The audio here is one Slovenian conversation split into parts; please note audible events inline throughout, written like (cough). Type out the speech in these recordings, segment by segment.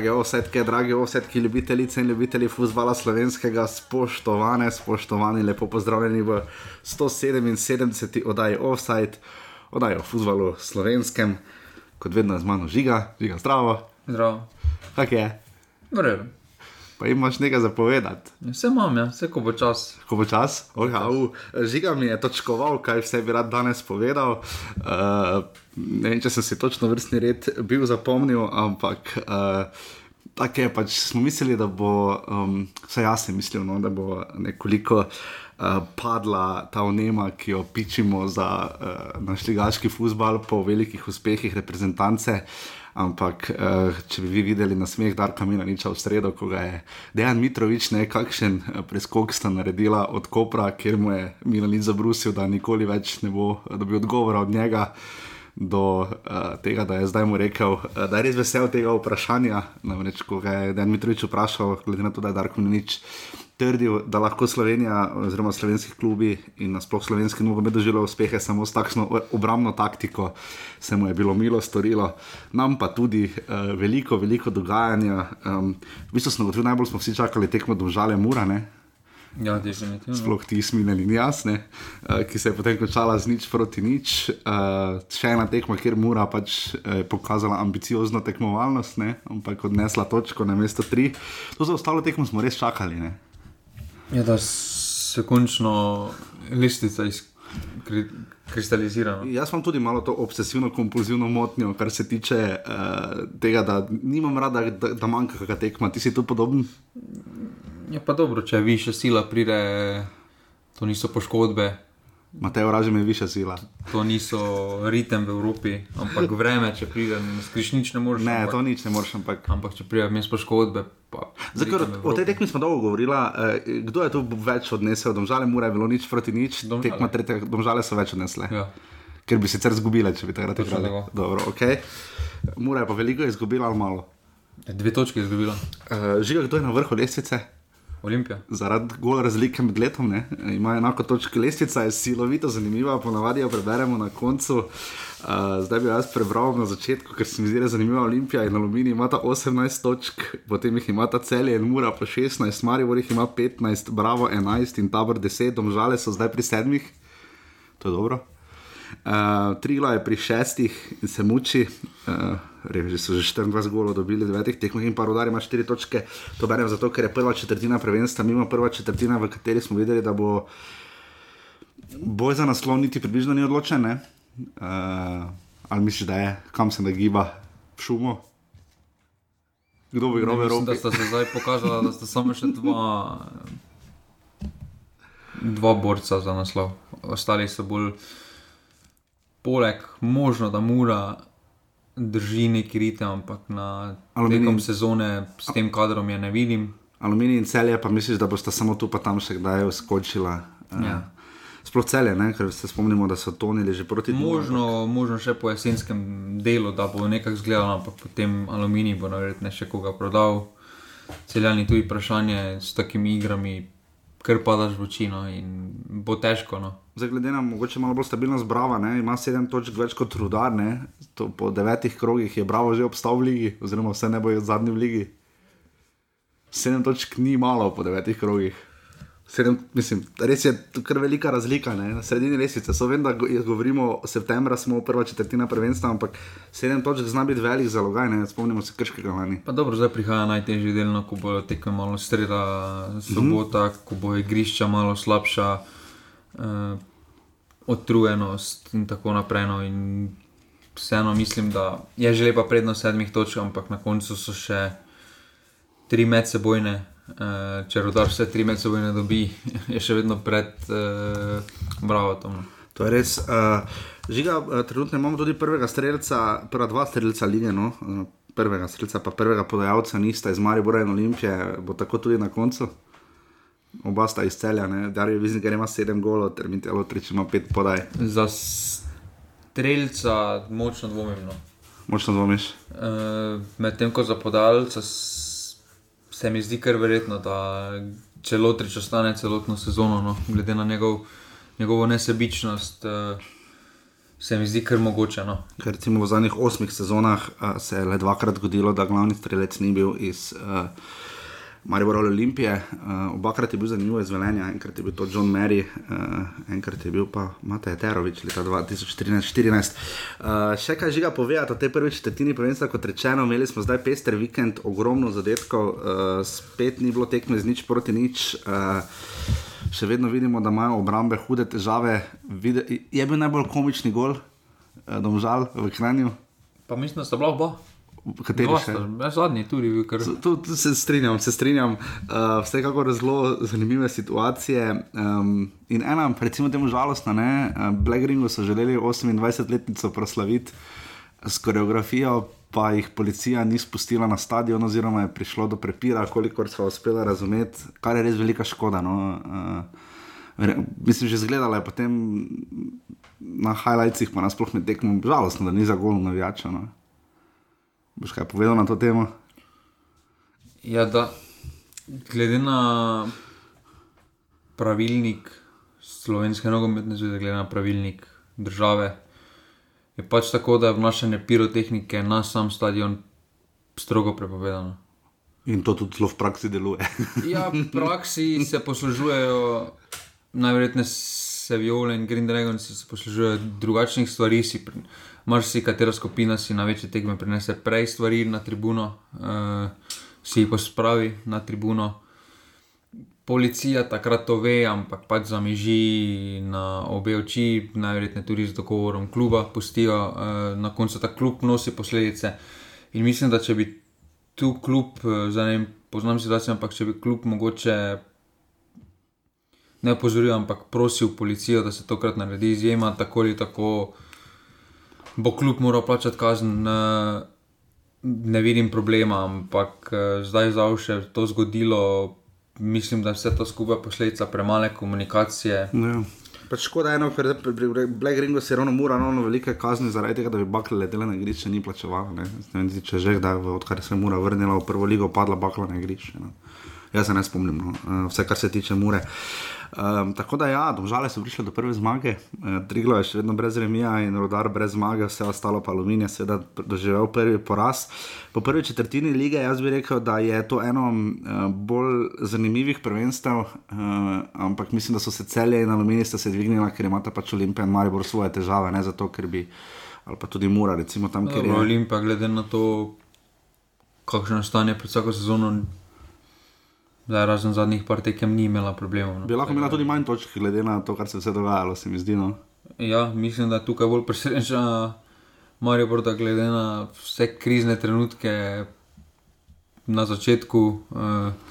Drage osetke, drage osetke, ljubitelice in ljubitelji futbola slovenskega, spoštovane, spoštovani, lepo pozdravljeni v 177. oddaji Offside, oddaji o futbalu slovenskem, kot vedno z mano žiga, žiga zdravo. Zdravo. Kak je? Vredo. Pa imaš nekaj zapovedati. Vse imam, ja. vse ko bo čas. Ko bo čas? Oha, uh, žiga mi je točkoval, kaj vse bi rad danes povedal. Uh, ne vem, če sem si točno vrstni red bil zapomnil, ampak. Uh, Tako je pač, smo mislili, da bo, um, vsaj jaz sem mislil, no, da bo nekoliko uh, padla ta vnema, ki jo pičimo za uh, naš ligaški futbal po velikih uspehih reprezentance. Ampak, uh, če bi vi videli na smeh Darka Minaniča v sredo, ko je Dejan Mitrovič, ne kakšen preskok sta naredila od Kopra, kjer mu je Minanič zabrusil, da nikoli več ne bo dobil odgovora od njega do uh, tega, da je zdaj mu rekel, uh, da je res vesel tega vprašanja. Namreč, ko ga je Dan Mitrovič vprašal, glede na to, da je Darko Minič trdil, da lahko Slovenija, oziroma slovenski klubi in nasploh slovenski nogomet doživljajo uspehe samo s takšno obrambno taktiko, se mu je bilo milo storilo, nam pa tudi uh, veliko, veliko dogajanja. Um, v bistvu smo najbolj smo vsi čakali tekmo domžale Murane. Ja, definitivno. Sploh ti smileni in jasne, uh, ki se je potem končala z nič proti nič. Uh, še ena tekma, kjer mora pač uh, pokazala ambiciozno tekmovalnost, ne? ampak odnesla točko na mesto tri. To za ostalo tekmo smo res čakali. Ne? Ja, da se končno listica izkristalizira. No? Jaz imam tudi malo to obsesivno-kompulzivno motnjo, kar se tiče uh, tega, da nimam rada, da, da manjka kakšna tekma. Ti si tu podoben? Je pa dobro, če više sila pride, to niso poškodbe. Matej, ražem je više sila. To niso ritem v Evropi, ampak vreme, če pride, skriš nič ne moreš. Ne, ampak, to nič ne moreš. Ampak, ampak če pride mes poškodbe. Zakaj, o tej tekmi smo dolgo govorili. Eh, kdo je tu več odnesel? Domžale mora je bilo nič proti nič, Domžale. tekma tretje, domžale so več odnesle. Ja. Ker bi sicer izgubile, če bi takrat igrali. Dobro, ok. Mura je pa veliko izgubila ali malo. Dve točke je izgubila. Uh, Žiga, kdo je na vrhu lestvice? Olimpija. Zaradi gole razlike med letom, ne? ima enako točko lestvica, je silovito zanimiva, ponavadi jo preberemo na koncu. Uh, zdaj bi jaz prebral na začetku, ker se mi zdi res zanimiva Olimpija in Aluminij imata 18 točk, potem jih imata celje in Mura pa 16, Maribor jih ima 15, Bravo 11 in Tabor 10, domžale so zdaj pri sedmih, to je dobro. Uh, Trigla je pri šestih in se muči, uh, reži so že 24 golov dobili, 9 tekmah in pa rodar ima 4 točke. To berem zato, ker je prva četrtina prvenstva, mimo prva četrtina, v kateri smo videli, da bo boj za naslov niti približno ni odločen. ne? Uh, ali misliš, da je, kam se nagiba, v šumo? Kdo bi igral v Mislim, da sta se zdaj pokazala, da sta samo še dva, dva borca za naslov. Ostali so bolj, poleg možno, da mora drži neki ritem, ampak na Aluminij- tekom sezone s tem kadrom je ne vidim. Aluminij in celje, pa misliš, da boste samo tu pa tam še kdaj skočila. Uh, Ja. Sploh celje, ne? ker se spomnimo, da so tonili že proti dnu, Možno, možno še po jesenskem delu, da bo nekako izgledalo, ampak potem aluminij bo verjetno še koga prodal. Celjani tudi vprašanje s takimi igrami, ker padaš v očino in bo težko. No. Zdaj, glede na mogoče malo bolj stabilnost Brava, ne, ima sedem točk več kot rudar. Ne, to po devetih krogih je Bravo že obstal v ligi, oziroma vse ne bojo zadnji v ligi. Sedem točk ni malo po devetih krogih. Sedem, mislim, res je kar velika razlika, ne? na sredini lesice. So vem, da govorimo septembra, smo prva četrtina prvenstva, ampak sedem točk zna biti velik zalogaj, ne spomnimo se krškega lani. Pa dobro, zdaj prihaja najtežji del, no, ko bo tekme malo sreda, sobota, ko bo igrišča malo slabša, eh, otrujenost in tako naprej. No, in vseeno mislim, da je že lepa prednost sedmih točk, ampak na koncu so še tri medsebojne. Eh, če rodar vse tri medsebojne dobi, (laughs) je še vedno pred eh, Bravotom. no. To je res. Uh, žiga, uh, trenutno imamo tudi prvega streljca, prva dva streljca lige, no? uh, prvega streljca, pa prvega podajalca nista iz Maribora in Olimpije, bo tako tudi na koncu. Oba sta iz celja, Darijo Vizniker ima sedem golov, Termin Telotrič ima pet podaj. Za streljca močno dvomim. No. Močno dvomiš. Uh, Medtem ko za podalca s- se mi zdi kar verjetno, da če Lotrič ostane celotno sezono, no, glede na njegov, njegovo nesebičnost, uh, se mi zdi kar mogoče. No. Ker recimo v zadnjih osmih sezonah uh, se je le dvakrat zgodilo, da glavni strelec ni bil iz uh, Maribora Olimpije. Uh, obakrat je bil zanimiv izvelenja, enkrat je bil to John Mary, uh, enkrat je bil pa Matej Terovič leta 2014. Uh, še kaj žiga povedati o tej prvi četrtini prvenstva, kot rečeno, imeli smo zdaj pester vikend, ogromno zadetkov, uh, spet ni bilo tekme z nič proti nič. Uh, še vedno vidimo, da imajo obrambe hude težave. Vide, je bil najbolj komični gol, da mu žal v Kranju. Pa mislim, da so bila oba. Kateri še? Zadnji tudi bil kar. Tu, tu se strinjam, se strinjam. Uh, vsekakor zelo zanimive situacije. Um, in ena, recimo, temu žalostna, ne, Black Ringu so želeli 28-letnico proslaviti s koreografijo, pa jih policija ni spustila na stadion, oziroma je prišlo do prepira, kolikor so uspeli razumeti, kar je res velika škoda. No. Uh, mislim, že zgledala je potem na highlightsih, pa nasploh med tekmo, žalostno, da ni za gol navijača. No. Boš kaj povedal na to temo? Ja, da glede na pravilnik slovenske nogometne zveze, glede na pravilnik države, je pač tako, da je vnašanje pirotehnike na sam stadion strogo prepovedano. In to tudi v praksi deluje. (laughs) ja, v praksi se poslužujejo, najverjetneje se viole in Green Dragons se poslužujejo drugačnih stvari. Marsi katera skupina si na večje tekme prinese prej stvari na tribuno, uh, si jih pospravi na tribuno policija takrat to ve, ampak pač zamiži na obe oči, najverjetneje tudi z dogovorom kluba, pustijo uh, na koncu ta klub nosi posledice. In mislim, da če bi tu klub, uh, zdaj ne poznam situacijo, ampak če bi klub mogoče ne opozoril, ampak prosil policijo, da se tokrat naredi izjema, tako ali tako bo klub moral plačati kazen. Uh, Ne vidim problema, ampak zdaj je še to zgodilo, mislim, da je vse to skupaj posledica premale komunikacije. Ja. Pač škoda je, ker pri Black Ringu se je ravno mura, ravno velike kazni zaradi tega, da bi bakle letele na igrišče, ni plačevala. Ne. Ne vem, če že kdaj, odkar se je mura vrnila v prvo ligo, padla bakla na igrišče. No. Jaz se ne spomnim, no. Eh, vse kar se tiče mure. Uh, Um, tako da, ja, domžale so prišle do prve zmage, uh, Triglo je še vedno brez remija in rodar brez zmage, vse ostalo pa aluminij, seveda doživel prvi poraz. Po prvi četrtini lige, jaz bi rekel, da je to eno uh, bolj zanimivih prvenstev, uh, ampak mislim, da so se celje in aluminij sta se dvignila, ker imata pač Olimpija in Maribor svoje težave, ne zato, ker bi, ali pa tudi Mura, recimo tam, kjer je. Olimpija, glede na to, kakšno stanje pred vsako sezono. Zdaj, razen zadnjih par tekem, ni imela problemov. No. Bi lahko imela tudi manj točk, glede na to, kar se je dogajalo, se mi zdi. No. Ja, mislim, da je tukaj bolj preseneča Marijo, da glede na vse krizne trenutke na začetku. Uh,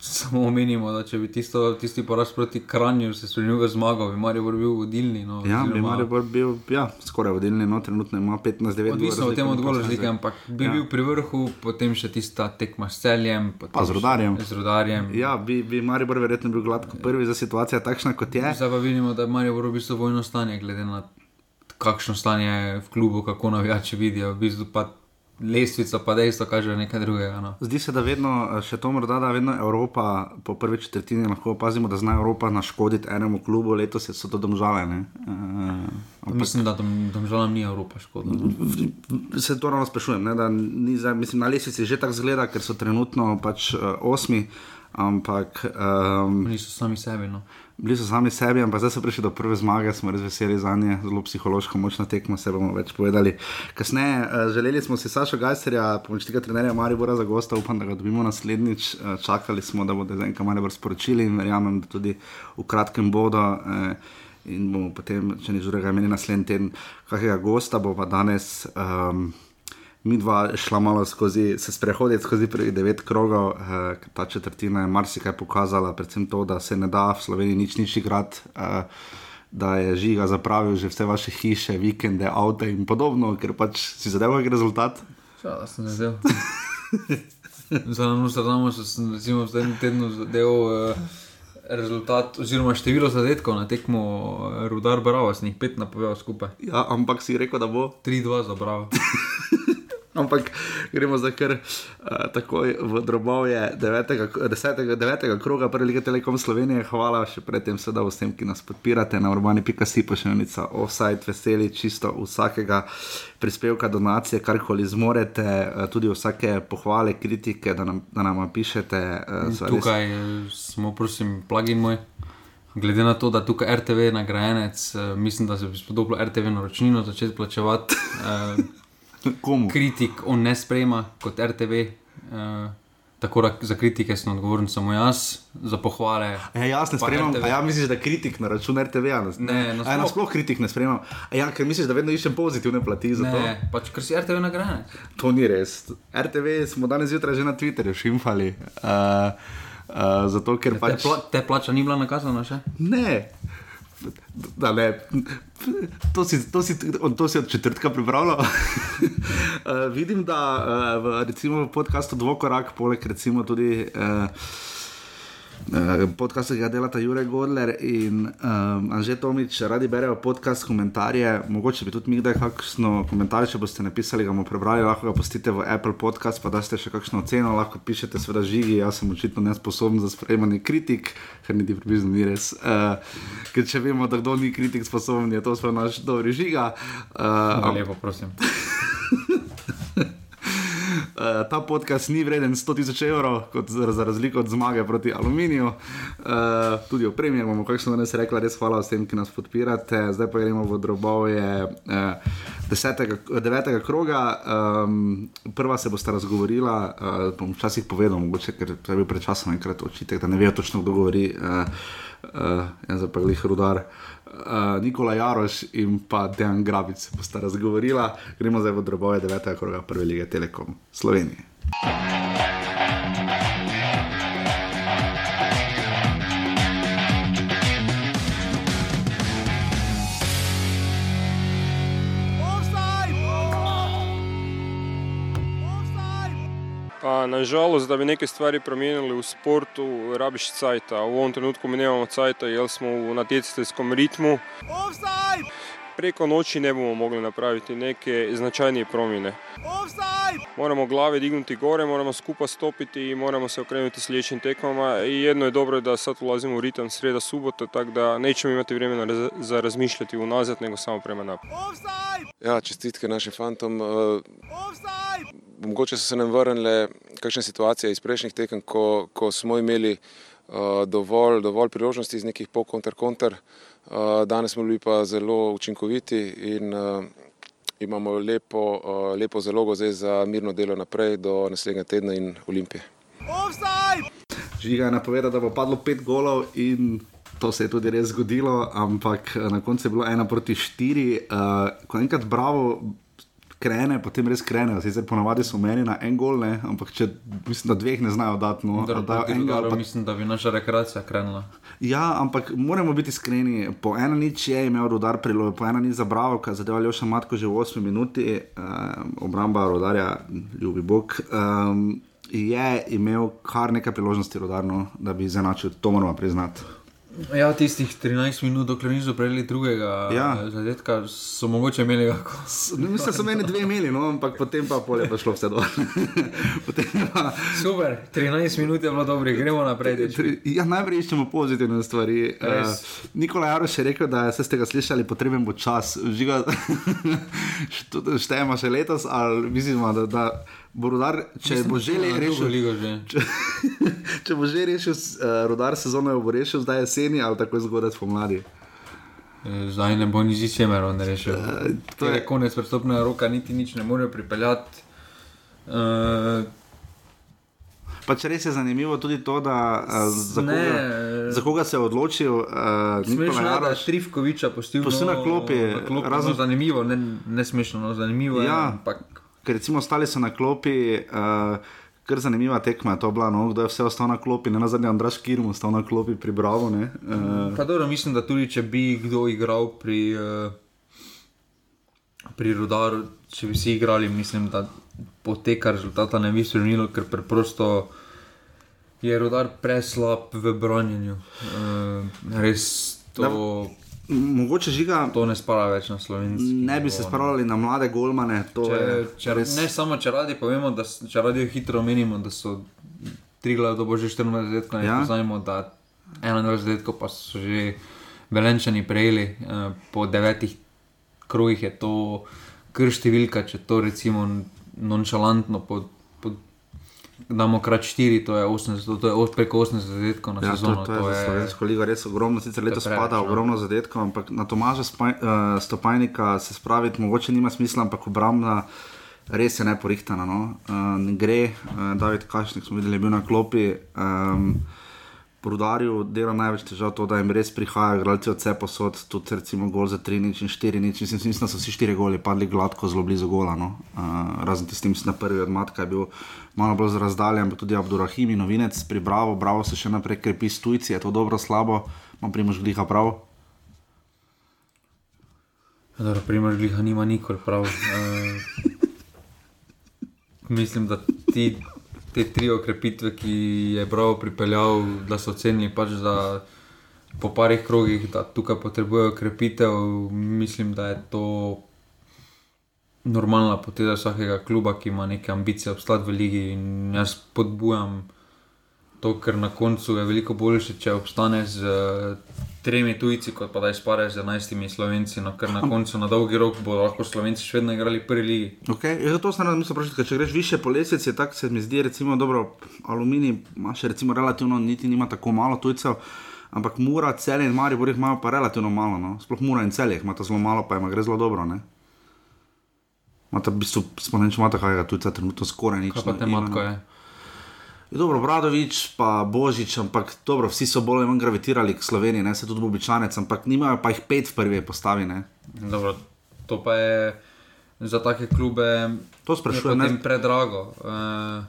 samo omenimo, da če bi tisto, tisti poraz proti Kranju se spremenil v zmago, bi Marijo bil vodilni. No, ja, bi Marijo bil ja, skoraj vodilni, no, trenutno ima 15-9 let. Odvisno od tega, odgovor razlike, ampak bi ja. bil pri vrhu, potem še tista tekma s celjem. Pa z rodarjem. Z rodarjem. Ja, bi, bi Marijo verjetno bil gladko prvi za situacijo takšna, kot je. Zdaj pa vidimo, da je Marijo v bistvu vojno stanje, glede na kakšno stanje v klubu, kako navijači vidijo. V bistvu lestvico, pa dejstvo kaže nekaj drugega. No. Zdi se, da vedno, še to morda, da vedno Evropa po prvi četrtini lahko opazimo, da zna Evropa naškoditi enemu klubu, letos so to domžale. Uh, ampak, mislim, da dom, domžalam ni Evropa škodila. No. Se to ravno sprašujem, ne, da ni za, mislim, na lestvici že tako zgleda, ker so trenutno pač uh, osmi. Ampak. Um, niso sami sebi. No bili so sami sebi, ampak zdaj so prišli do prve zmage, smo res veseli za nje, zelo psihološko močna tekma, se bomo več povedali. Kasneje uh, želeli smo si Saša Gajserja, pomočnika trenerja Maribora za gosta, upam, da ga dobimo naslednjič. Uh, čakali smo, da bodo nekaj Maribor sporočili in verjamem, da tudi v kratkem bodo. Uh, In bomo potem, če ni žurega, imeli naslednji teden kakega gosta, bo pa danes. Um, mi dva šla malo skozi, se sprehoditi skozi prvih devet krogov, eh, ta četrtina je marsikaj pokazala, predvsem to, da se ne da v Sloveniji nič nič igrati. Eh, Da je žiga zapravil že vse vaše hiše, vikende, avto in podobno, ker pač si zadeval nek rezultat. Ja, sem zadeval. Za nami smo samo, da sem recimo v tem tednu zadeval eh, rezultat, oziroma število zadetkov na tekmo Rudar Bravo, sem jih pet napovedal skupaj. Ja, ampak si rekel, da bo 3-2 za Bravo. (laughs) Ampak gremo zdaj kar uh, takoj v drobovje 9. 10. 9. kroga Prve lige Telekom Slovenije. Hvala še predtem sedaj vsem, ki nas podpirate na urbani.si pošiljnica offside, veseli čisto vsakega prispevka, donacije, karkoli zmorete, uh, tudi vsake pohvale, kritike, da nam, da nam pišete. Uh, Tukaj res... smo, prosim, plagin moj. Glede na to, da tukaj RTV je nagrajenec, uh, mislim, da se bi spodobilo RTV naročnino začeti plačevati. Komu? Kritik on ne sprejema kot RTV. Uh, eh, tako da za kritike sem odgovoren samo jaz, za pohvale. Ja, jaz ne sprejemam. Ja, misliš, da kritik na račun RTV? Nas, ne, ne. Ja, sploh kritik ne sprejemam. Ja, ker misliš, da vedno iščem pozitivne plati za ne, to. Pač, ker si RTV nagrajen. To ni res. RTV smo danes zjutraj že na Twitterju šimfali. Uh, uh, zato, ker te, pač... pla, te plača ni bila nakazana še? Ne. Da, ne. To si, to, si, to si od četrtka prebral. uh, (laughs) vidim, da uh, v, recimo, v podkastu Dvokorak, poleg recimo tudi. Uh, podcast, ki ga delata Jurek Godler in um, Anže Tomič, radi berejo podcast, komentarje. Mogoče bi tudi mi kdaj kakšno komentar, če boste napisali, ga bomo prebrali, lahko ga postite v Apple podcast, pa da ste še kakšno oceno, lahko pišete, seveda žigi. Jaz sem očitno nesposoben za sprejemanje kritik, ker niti približno ni res. Uh, ker če vemo, da kdo ni kritik sposoben, je to svoj naš dobri žiga. Uh, lepo, prosim. (laughs) Uh, ta podcast ni vreden 100 tisoč evrov, kot za, za razliko od zmage proti aluminiju. Uh, tudi opremljen bomo, kot sem danes rekla, res hvala vsem, ki nas podpirate. Zdaj pa gremo v drobove uh, 9. kroga. Um, prva se bosta razgovorila, uh, bom včasih povedal, mogoče, ker je bil pred časom enkrat očitek, da ne vejo točno, kdo govori. Uh, uh, jaz pa glih rudar. Uh, Nikola Jaroš in pa Dejan Grabic bosta razgovorila, gremo zdaj v drobove 9. kroga prve lige Telekom Slovenije. Nažalost, da bi neke stvari promijenili u sportu, rabiš cajta. U ovom trenutku mi nemamo cajta jer smo u natjecateljskom ritmu. Offside! Preko noći ne bomo mogli napraviti neke značajnije promjene. Offside! Moramo glave dignuti gore, moramo skupa stopiti i moramo se okrenuti sljedećim tekmama. I jedno je dobro da sad ulazimo u ritam sreda subota, tako da nećemo imati vremena za razmišljati unazad, nego samo prema naprijed. Ja, čestitke našim fantom. Offside! Mogoče so se nam vrnile kakšne situacije iz prejšnjih tekem, ko, ko smo imeli uh, dovolj, dovolj priložnosti iz nekih pol kontra-kontra. Uh, danes smo bili pa zelo učinkoviti in uh, imamo lepo, uh, lepo zalogo za mirno delo naprej do naslednjega tedna in Olimpije. Žiga je napovedal, da bo padlo pet golov in to se je tudi res zgodilo, ampak na koncu je bilo ena proti štiri. Uh, ko enkrat bravo krene, potem res krene. Zdaj, ponovadi so meni na en gol, ne? ampak če mislim, da dveh ne znajo dati. No, da, da, enega, pa... Mislim, da bi naša rekreacija krenila. Ja, ampak moramo biti iskreni. Po ena nič je imel rodar priložnost, po ena nič za bravo, kaj zadeva Ljoša Matko že v 8 minuti, um, obramba rodarja, ljubi Bog. Um, Je imel kar nekaj priložnosti, rodarno, da bi izenačil, to moramo priznati. Ja, tistih 13 minut, dokler niso prejeli drugega ja. zadetka, so mogoče imeli kako. (laughs) Mislim, da so meni dve imeli, no, ampak potem pa polje pa šlo vse dol. (laughs) pa... Super, 13 minut je bilo dobro, gremo naprej. Ja, najprej iščemo pozitivne stvari. Uh, Nikola Jaroš je rekel, da ste ga slišali, potreben bo čas. Žiga, (laughs) štejemo še letos, ali mislimo, da. da Borodar, če Mislim, bo že rešil, že. (laughs) Če, če bo že rešil, uh, rodar sezono bo rešil, zdaj jeseni ali tako zgodaj pomladi. Eh, zdaj ne bo nič čemer, on rešil. Uh, to je konec prstopnega roka, niti nič ne more pripeljati. Uh, Pač res je zanimivo tudi to, da, uh, za, ne, koga, za koga se je odločil. Uh, smešno je, da je Trifkoviča postil na klopi. No, razen... no, zanimivo, ne, ne smešno, no, zanimivo. Ja. Je, ampak ker recimo ostali so na klopi. Uh, Ker zanimiva tekma je to bila, no, kdo je vse ostal na klopi, ne na zadnji Andraš Kirm, ostal na klopi pri Bravo. Uh, dobro, mislim, da tudi če bi kdo igral pri, uh, pri Rudaru, če bi si igrali, mislim, da po teka rezultata ne bi spremenilo, ker preprosto je Rudar preslab v branjenju. Uh, res to. Da, Mogoče žiga. To ne spada več na slovenski. Ne bi se spravljali na mlade golmane. Če, če, res... Ne samo, če radi povemo, da če radi hitro menimo, da so tri glave do božje 14 let, ja. poznajmo, da 21 let, pa so že velenčani prejeli eh, po devetih krogih, je to kar številka, če to recimo nonšalantno pod damo krat 4, to je 80, to je preko 80 zadetkov na ja, sezono. To, to, to je za slovensko ligo res ogromno, sicer letos spada no. ogromno zadetkov, ampak na Tomaža spaj, uh, Stopajnika se spraviti mogoče nima smisla, ampak obrambna res je neporihtana. No? Uh, gre, uh, David Kašnik smo videli, je bil na klopi. Um, Rudarju dela največ težav to, da jim res prihajajo gradci od vse posod, tudi recimo gol za 3 nič in 4 nič. Mislim, mislim, da so vsi 4 goli padli gladko, zelo blizu gola. No? Uh, razen tistim, ki na prvi od matka je bil malo bolj razdaljen, pa tudi Abdurrahim in novinec pri Bravo, se še naprej krepi s tujci, je to dobro, slabo, imam primož gliha prav. Ja, primož gliha nima nikoli prav. Uh, mislim, da ti te tri okrepitve, ki je prav pripeljal, da so ocenili, pač, da po parih krogih, da tukaj potrebujejo okrepitev. Mislim, da je to normalna poteza vsakega kluba, ki ima neke ambicije obstati v ligi. In jaz podbujam to, ker na koncu je veliko boljše, če obstaneš z tremi tujci, kot pa da izpareš z enajstimi slovenci. No, ker na koncu, na dolgi rok, bodo lahko slovenci še vedno igrali prvi ligi. Okay. Ja, to sem razmišljal, vprašati, če greš više po lesnici, tako se mi zdi, recimo, dobro, aluminij ima še recimo relativno, niti nima tako malo tujcev. Ampak mora, celje in mari, borih imajo pa relativno malo, no? sploh mora in celje, ima to zelo malo, pa ima gre zelo dobro. Mata v bistvu, smo ne čemo tako, da je tujca trenutno skoraj nič. Kaj pa te matko je? Dobro, Bradovič, pa Božič, ampak dobro, vsi so bolj ali manj gravitirali k Sloveniji, ne se tudi običajnec, ampak nimajo pa jih pet v prvi postavi. Dobro, to pa je za take klube, to sprašujem, ne predrago. Uh,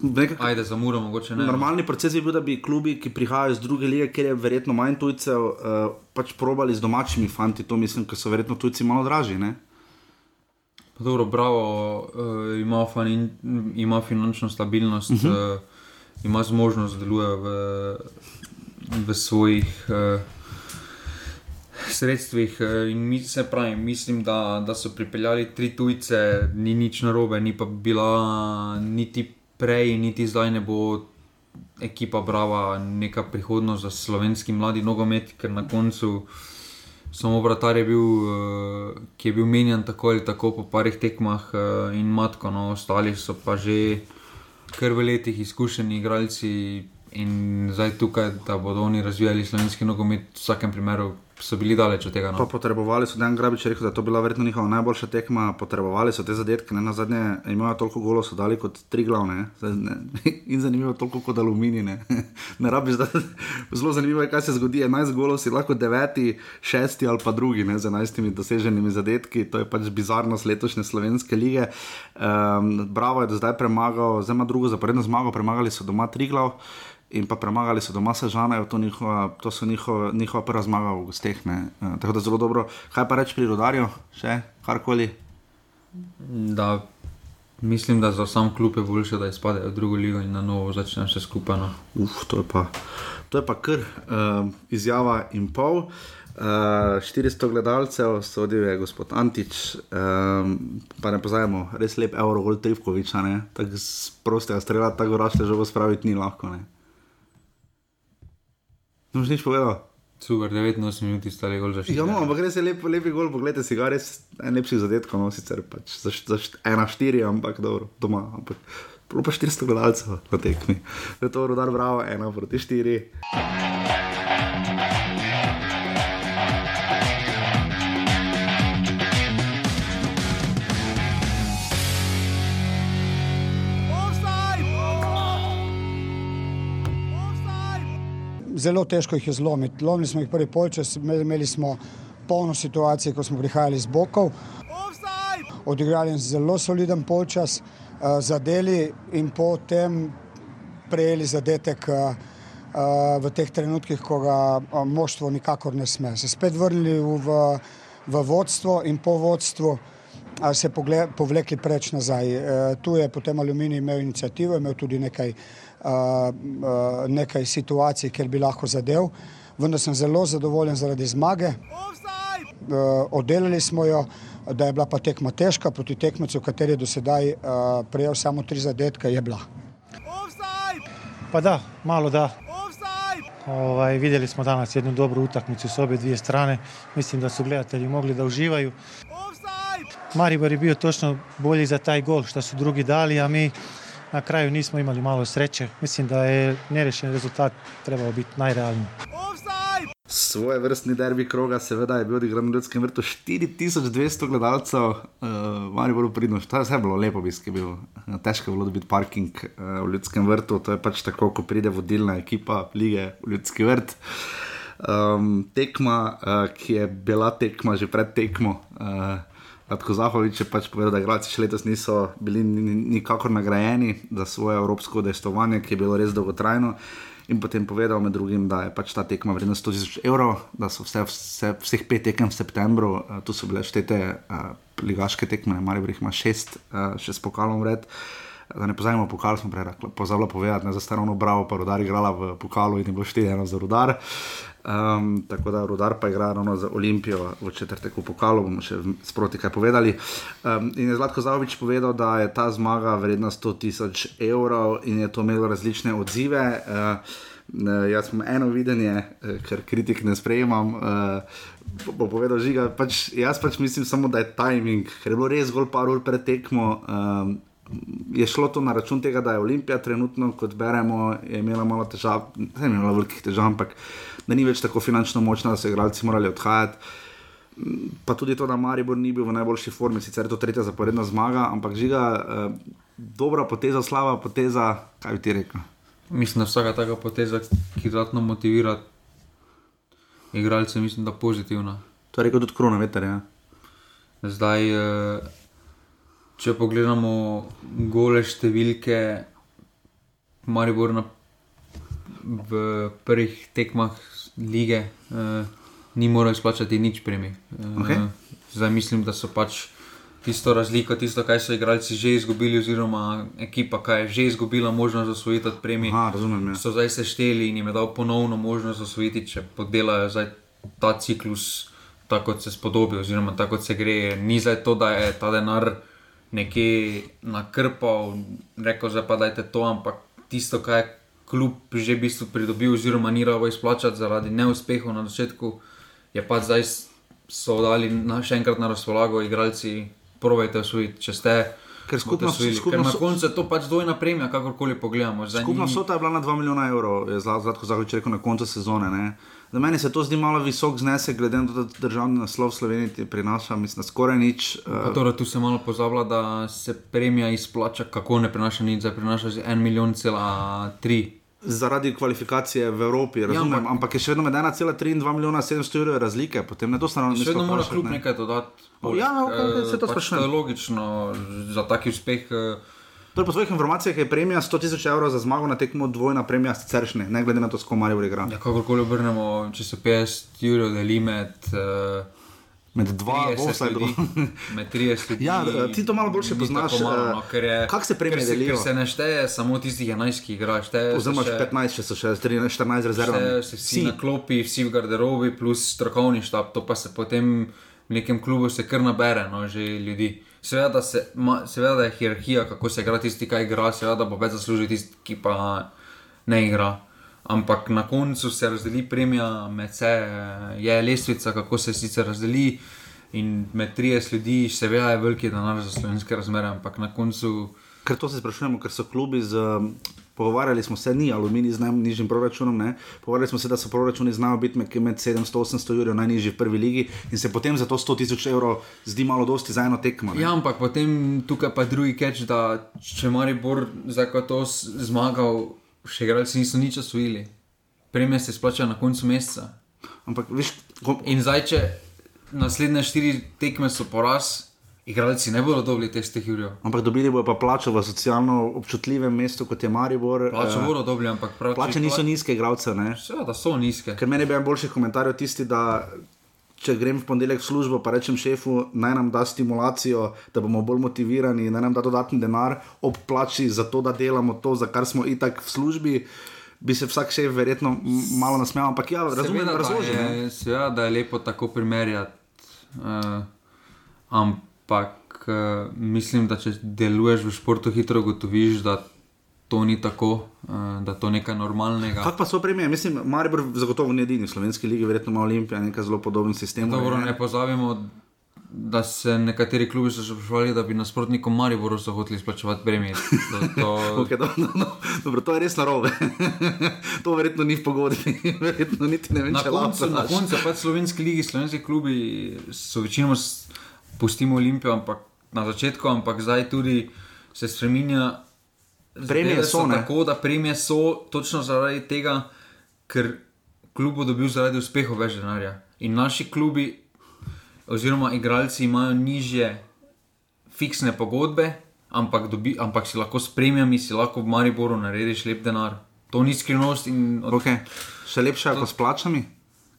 Nekak, Ajde, za muro, mogoče ne. Normalni proces je bil, da bi klubi, ki prihajajo iz druge lige, kjer je verjetno manj tujcev, uh, pač probali z domačimi fanti. To mislim, ker so verjetno tujci malo dražji. Dobro, bravo, uh, ima, fan, ima finančno stabilnost. Uh -huh. uh, ima zmožnost, da deluje v, v svojih uh, sredstvih. Uh, in mi se pravi, mislim, da, da so pripeljali tri tujce, ni nič narobe, ni pa bila niti prej, niti zdaj ne bo. Ekipa Brava, neka prihodnost za slovenski mladi nogomet, ker na koncu samo vratar je bil, uh, ki je bil menjen tako ali tako po parih tekmah, uh, in matko, no, ostali so pa že kar v letih izkušeni igralci in zdaj tukaj, da bodo oni razvijali slovenski nogomet, v vsakem primeru so bili daleč od tega. No. Potrebovali so, da je Grabič rekel, da to bila verjetno njihova najboljša tekma, potrebovali so te zadetke, ne na zadnje, imajo toliko golo, so dali kot tri glavne. Ne? (laughs) In zanimivo, toliko kot aluminij. Ne, (laughs) ne rabiš, da (laughs) zelo zanimivo je, kaj se zgodi. 11 golo si lahko deveti, šesti ali pa drugi ne, z 11 doseženimi zadetki. To je pač bizarnost letošnje slovenske lige. Um, bravo je, da zdaj premagal, zdaj ima drugo zaporedno zmago, premagali so doma tri glavne in pa premagali so doma Sežane, to, to so njihova, njihova prva zmaga v gosteh. Uh, tako da zelo dobro. Kaj pa reči pri rodarju, še karkoli? Da, mislim, da za sam klub je boljše, da izpadejo v drugo ligo in na novo začnejo vse skupaj. No. Uf, to je pa, to je pa kar uh, izjava in pol. Uh, 400 gledalcev, sodil je gospod Antič, um, pa ne pozajemo, res lep Eurogol Trivkovič, tako z prostega strela, tako rašte že bo spraviti, ni lahko. Ne? No, nič povedal. Super, 89 minut stali gol za 4. Ja, no, ampak res je lep, lepi gol, poglejte si ga, res najlepši zadetek, no sicer pač za 1-4, ampak dobro, doma. Ampak, Prvo pa 400 gledalcev na tekmi. To je to, rodar bravo, 1 proti 4. zelo težko jih je zlomiti. Lomili smo jih prvi polčas, imeli smo polno situacije, ko smo prihajali z bokov. Odigrali zelo soliden polčas, uh, zadeli in potem prejeli zadetek uh, v teh trenutkih, ko ga moštvo nikakor ne sme. Se spet vrnili v, v vodstvo in po vodstvu se pogled, povlekli preč nazaj. Uh, tu je potem Aluminij imel inicijativo, imel tudi nekaj uh, nekaj situacij, kjer bi lahko zadev. vendar sem zelo zadovoljen zaradi zmage. Oddelali smo jo, da je bila pa tekma težka proti tekmecu, kateri je do sedaj prejel samo tri zadetke, je bila. Pa da, malo da. Ovaj, vidjeli smo danas jednu dobru utakmicu s obje dvije strane. Mislim da su gledatelji mogli da uživaju. Maribor je bio točno bolji za taj gol što su drugi dali, a mi na kraju nismo imali malo sreće. Mislim da je nerešen rezultat trebao biti najrealniji. Svoje vrstni derbi kroga, seveda je bil odigran v Ljudskem vrtu 4200 gledalcev, uh, malo bolj pridno, to je vse bilo lepo, obisk je bil. Težko je bilo dobiti parking uh, v Ljudskem vrtu, to je pač tako, ko pride vodilna ekipa lige v Ljudski vrt. Um, tekma, uh, ki je bila tekma že pred tekmo. Uh, Tako Zahovič je pač povedal, da igralci še letos niso bili nikakor nagrajeni za svoje evropsko udejstovanje, ki je bilo res dolgotrajno. In potem povedal med drugim, da je pač ta tekma vredna 100 tisoč evrov, da so vse, vse, vseh pet tekem v septembru, uh, tu so bile štete uh, ligaške tekme, ali pa jih ima šest, uh, še s pokalom vred. Da ne pozajemo pokal, smo prej pozabili povedati, da je za starovno bravo, pa rodar igrala v pokalu in je bilo štiri za rodar. Um, tako da rodar pa igra ravno za Olimpijo v četrtek v pokalu, bomo še sproti kaj povedali. Um, in je Zlatko Zavovič povedal, da je ta zmaga vredna 100 tisoč evrov in je to imelo različne odzive. Uh, Jaz sem eno videnje, ker kritik ne sprejemam. Uh, bo povedal, žiga, pač, jaz pač mislim samo, da je timing, ker je bilo res zgolj par ur pred tekmo. Um, je šlo to na račun tega, da je Olimpija trenutno, kot beremo, imela malo težav, ne imela velikih težav, ampak da ni več tako finančno močna, da so igralci morali odhajati. Pa tudi to, da Maribor ni bil v najboljši formi, sicer je to tretja zaporedna zmaga, ampak žiga, eh, dobra poteza, slaba poteza, kaj bi ti rekel. Mislim, da vsaka taka poteza, ki dodatno motivira igralce, mislim, da pozitivna. To je rekel tudi krona veter. Ja. Zdaj. Eh, če pogledamo gole številke, Maribor na, v prvih tekmah lige uh, ni moral izplačati nič premij. Uh, okay. Zdaj mislim, da so pač tisto razliko, tisto, kaj so igralci že izgubili, oziroma ekipa, kaj je že izgubila možnost osvojiti premij. Aha, razumem. Ja. So zdaj sešteli in jim je dal ponovno možnost osvojiti, če podelajo ta ciklus. Tako se spodobi, oziroma tako se gre. Ni zdaj to, da je ta denar nekje nakrpal, rekel, da pa dajte to, ampak tisto, kar je kljub že v bistvu pridobil, oziroma ni rado izplačati zaradi neuspehov na začetku, je pa zdaj so dali na, še enkrat na razpolago, igralci, provejte osvojiti, če ste. Ker skupno skupno na koncu je to pač dvojna premija, kakorkoli pogledamo. Skupna ni... sota je bila na 2 milijona evrov, je zlatko zahoče rekel na koncu sezone. Ne? Za mene se to zdi malo visok znesek, glede na to, da državni naslov Slovenije prinaša, mislim, skoraj nič. Uh... Torej, tu se malo pozablja, da se premija izplača, kako ne prinaša nič, zdaj prinaša 1 milijon cela 3. Zaradi kvalifikacije v Evropi, ja, razumem, ja, ampak, ampak je še vedno med 1,3 in 2 milijona 700 evrov razlike, potem ne to stane. Še vedno mora kljub ne? nekaj dodati. Ja, no, okay, se to pač sprašuje. To je logično za taki uspeh. Uh, Torej, po svojih informacijah je premija 100 tisoč evrov za zmago na tekmo dvojna premija, sicer še ne, ne glede na to, s kom ali igra. Ja, kakorkoli obrnemo, če se 50 evrov deli med. Uh, Med dva, dva. (laughs) Med 30 ljudi. Ja, ti to malo bolje poznaš. No, eh, Kako se premije delijo? Se ne šteje samo tistih 11, ki igraš. Oziroma 15, če so še 13, 14 rezervov. Vsi, vsi na klopi, vsi v garderobi, plus strokovni štab, to pa se potem v nekem klubu se kar nabere, no, že ljudi. Seveda, se, ma, seveda da je hierarhija, kako se igra tisti, ki igra, seveda bo več zaslužil tisti, ki pa ne igra. Ampak na koncu se razdeli premija, med vse je lestvica, kako se sicer razdeli. In med 30 ljudi, seveda je veliki denar za slovenske razmere, ampak na koncu. Ker to se sprašujemo, ker so klubi z pogovarjali smo se, ni aluminij z najnižjim proračunom, ne? pogovarjali smo se, da so proračuni znajo biti med 700-800 evrov najnižji v prvi ligi in se potem za to 100 tisoč evrov zdi malo dosti za eno tekmo. Ja, ampak potem tukaj pa drugi catch, da če mari Bor za to zmagal, še igralci niso nič osvojili. Premije se splačajo na koncu meseca. Ampak, viš, ko... In zdaj, če naslednje štiri tekme so poraz. Igralci ne bodo dobili teh stehirjev. Ampak dobili bodo pa plačo v socialno občutljivem mestu, kot je Maribor. Plačo uh, bodo dobili, ampak prav. Plače niso pla... nizke, igralce. Seveda so nizke. Ker meni bi bil boljši komentar tisti, da če grem v ponedeljek v službo, pa rečem šefu, naj nam da stimulacijo, da bomo bolj motivirani, naj nam da dodatni denar ob plači za to, da delamo to, za kar smo itak v službi. bi se vsak še verjetno malo nasmejal, ampak ja, razumem, da je, seveda, da je lepo tako primerjati. Uh, ampak uh, mislim, da če deluješ v športu, hitro ugotoviš, da to ni tako, uh, da to je nekaj normalnega. Kaj pa so premije? Mislim, Maribor zagotovo ni edini v slovenski ligi, verjetno ima Olimpija nekaj zelo podoben sistem. Dobro, ne pozabimo da se nekateri klubi so že prišli, da bi nasprotnikom Mariboru zahotili izplačevati premije. To, to... okay, do, no, no. Dobro, to je res narobe. (laughs) to verjetno ni v pogodbi, (laughs) verjetno niti ne vem, če lahko. Na koncu pač slovenski ligi, slovenski klubi so večinoma pustimo Olimpijo, ampak na začetku, ampak zdaj tudi se spremenja. Premije so, so tako, da premije so točno zaradi tega, ker klub bo dobil zaradi uspehov več denarja. In naši klubi oziroma igralci imajo nižje fiksne pogodbe, ampak, dobi, ampak si lahko s premijami, si lahko v Mariboru narediš lep denar. To ni skrivnost. Od... Okay. Še lepše to... kot s plačami.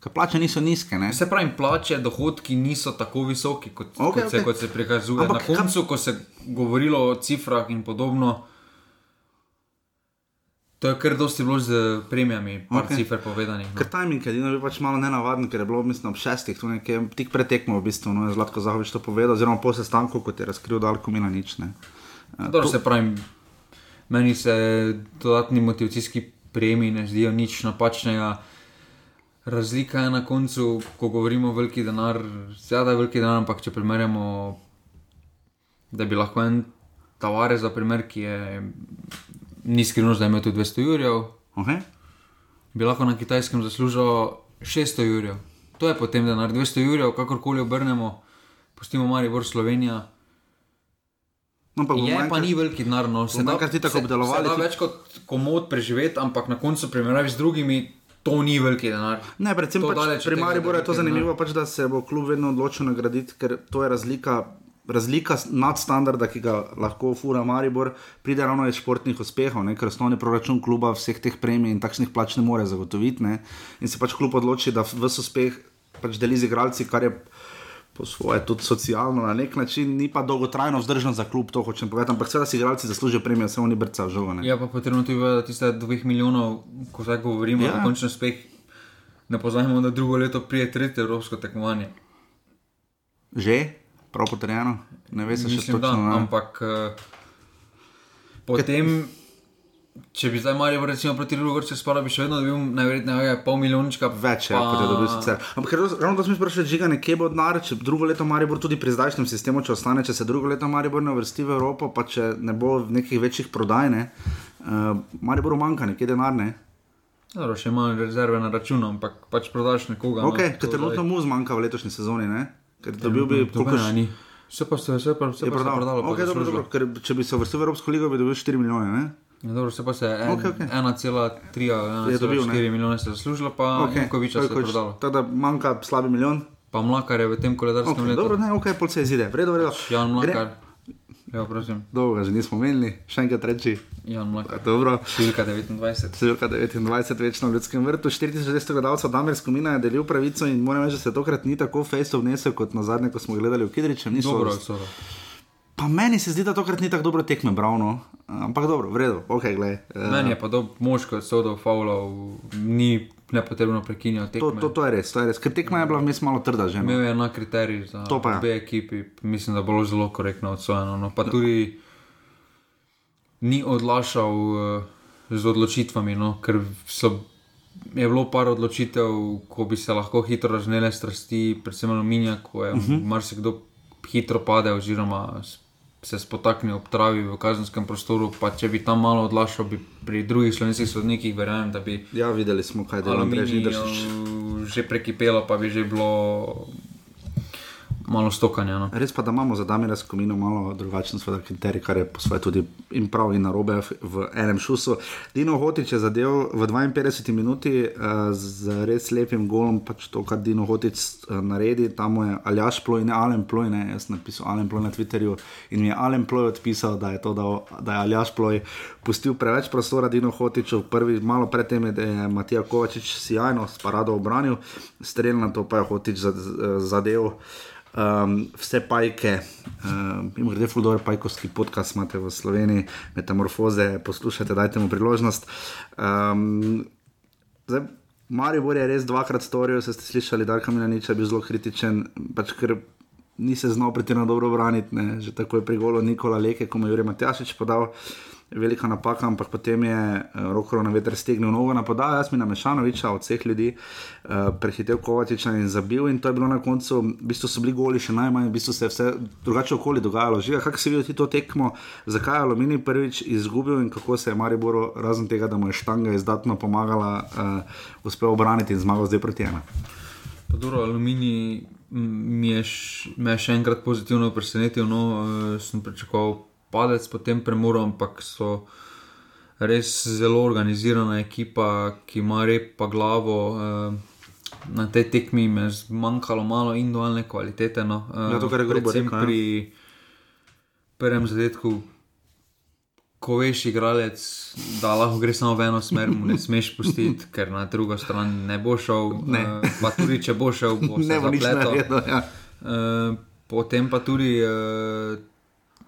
Ker plače niso nizke. Ne? Se pravi, plače, dohodki niso tako visoki, kot, okay, kot, se, okay. kot se prikazuje. Ampak, Na koncu, ko se je govorilo o cifrah in podobno, To je kar dosti bilo z premijami, par okay. cifr povedanih. No. Ker timing je edino pač malo nenavaden, ker je bilo mislim ob šestih, tu nekaj tik pretekmo v bistvu, no je Zlatko Zahovič to povedal, oziroma po sestanku, kot je razkril, da Alko mina nič ne. Uh, Dobro to... se pravi, meni se dodatni motivacijski premiji ne zdijo nič napačnega. Razlika je na koncu, ko govorimo o veliki denar, seveda je veliki denar, ampak če primerjamo, da bi lahko en tavare za primer, ki je ni skrivnost, da ima tu 200 jurjev. Okay. Bi lahko na kitajskem zaslužil 600 jurjev. To je potem denar, 200 jurjev, kakorkoli obrnemo, pustimo malo bolj Slovenija. No, pa je pa ni veliki denar, no se da ti tako obdelovali. Da več kot komod preživeti, ampak na koncu primerjavi z drugimi. To ni veliki denar. Ne, predvsem pač, pri Mariboru je to zanimivo, pač, da se bo klub vedno odločil nagraditi, ker to je razlika razlika nadstandarda, ki ga lahko fura Maribor, pride ravno iz športnih uspehov, ne? ker osnovni proračun kluba vseh teh premij in takšnih plač ne more zagotoviti. Ne? In se pač klub odloči, da v uspeh pač deli z igralci, kar je. Po svoje, tudi socialno, na nek način, ni pa dolgotrajno vzdržno za klub, to hočem povedati. Ampak, seveda, si igralci zaslužijo premijo, se oni brcajo žogo. Ja, pa potrebno tudi vedeti, da tiste dveh milijonov, ko zdaj govorimo, ja. končni uspeh, ne pozajemo, da drugo leto prije tretje evropsko tekmovanje. Že? Prav potrjeno, ne veš, če se to da. Ampak uh, potem, če bi zdaj malo recimo proti Rudolfu, spala bi še vedno dobil najverjetneje pol milijonička. Več, pa... kot je dobil sicer. Ampak ravno to smo sprašali, žiga nekje bo denar, če drugo leto Maribor tudi pri zdajšnjem sistemu, če ostane, če se drugo leto Maribor ne vrsti v Evropo, pa če ne bo nekih večjih prodajne, uh, Mariboru manjka nekje denar. Ne? Dobro, še imamo rezerve na računu, ampak pač prodaš nekoga. Okay, no, trenutno mu zmanjka v letošnji sezoni. Ne? Ker dobil bi koliko še. Vse pa se je prodalo. prodalo okay, dobro, dobro, ker, če bi se vrstil v Evropsko ligo, bi dobil 4 milijone. Ja, dobro, vse pa se je 1,3 okay, okay. ali 1,4 milijone zaslužilo, pa okay. Jankovič se je prodalo. Tako da manjka slabi milijon. Pa mlakar je v tem koledarskem okay, letu. Dobro, ne, ok, pol se izide, vredo, vredo. Jan mlakar. Gre. Ja, Dolgo že nismo imeli, še enkrat reči. Mlaka. Dobro. Številka 29. Številka 29, večno v ljudskem vrtu. 4200 gledalcev Damir Skomina je delil pravico in moram reči, da se tokrat ni tako fejsto vnesel kot na zadnje, ko smo gledali v Kidričem. Dobro, dobro. Pa meni se zdi, da tokrat ni tako dobro tekme, bravno. Ampak dobro, v redu, ok, gledaj. Meni je pa to moško, so do faulov, ni ne potrebno prekinjati. To, to, to je res, to je res. Ker tekma je bila vmes malo trda že. No. Imel je na kriterij za obe ekipi, mislim, da bo zelo korektno odsvojeno. No. Pa tudi ni odlašal uh, z odločitvami, no, ker so, je bilo par odločitev, ko bi se lahko hitro raznele strasti, predvsem aluminija, ko je uh mhm. -huh. marsikdo hitro padel oziroma se spotakne ob travi v kazenskem prostoru. Pa če bi tam malo odlašal, bi pri drugih slovenskih sodnikih verjamem, da bi. Ja, videli smo, kaj dela Brežni držiš. Že prekipelo, pa bi že bilo malo stokanja. No. Res pa, da imamo za Damira Skomino malo drugačen kriterij, kar je po svoje tudi in prav in narobe v enem šusu. Dino Hotič je zadev v 52 minuti uh, z res lepim golom, pač to, kar Dino Hotič uh, naredi. Tam je Aljaš Ploj, ne Alen Ploj, ne jaz napisal Alen Ploj na Twitterju in mi je Alen Ploj odpisal, da je, to, da, da je Aljaš Ploj pustil preveč prostora Dino Hotiču. Prvi, malo predtem je Matija Kovačič sjajno s parado obranil, streljno to pa je Hotič zadev. Um, vse pajke, um, grede fuldoor pajkovski podcast imate v Sloveniji, metamorfoze, poslušajte, dajte mu priložnost. Um, zdaj, Maribor je res dvakrat storil, ste slišali, da je Milanič bil zelo kritičen, pač ni se znal pretirano dobro braniti, že tako je pri golu Nikola Leke, ko mu je Jurek Matjašič podal velika napaka, ampak potem je uh, roko na veter stegnil nogo na podajo, jaz mi na Mešanoviča od vseh ljudi, uh, prehitev Kovačiča in zabil. In to je bilo na koncu, v bistvu so bili goli še najmanj, v bistvu se je vse drugače okoli dogajalo. Žiga, kako se vidi to tekmo, zakaj je Alumini prvič izgubil in kako se je Maribor, razen tega, da mu je štanga izdatno pomagala, uh, uspel obraniti in zmagal zdaj proti ena. Dobro, Alumini mi je, š, me je še enkrat pozitivno presenetil, no, uh, sem pričakoval padec pod tem premorom, ampak so res zelo organizirana ekipa, ki ima rep pa glavo. Eh, na tej tekmi je zmanjkalo malo individualne kvalitete. No. Ja, to, kar je grobo rekel. Ja. Pri prvem zadetku, ko veš, igralec, da lahko gre samo v eno smer, mu ne smeš pustiti, ker na drugo stran ne bo šel. Ne. Uh, pa tudi, če bo šel, bo (laughs) se Ne bo zapletel. naredil. Ja. Uh, potem pa tudi uh,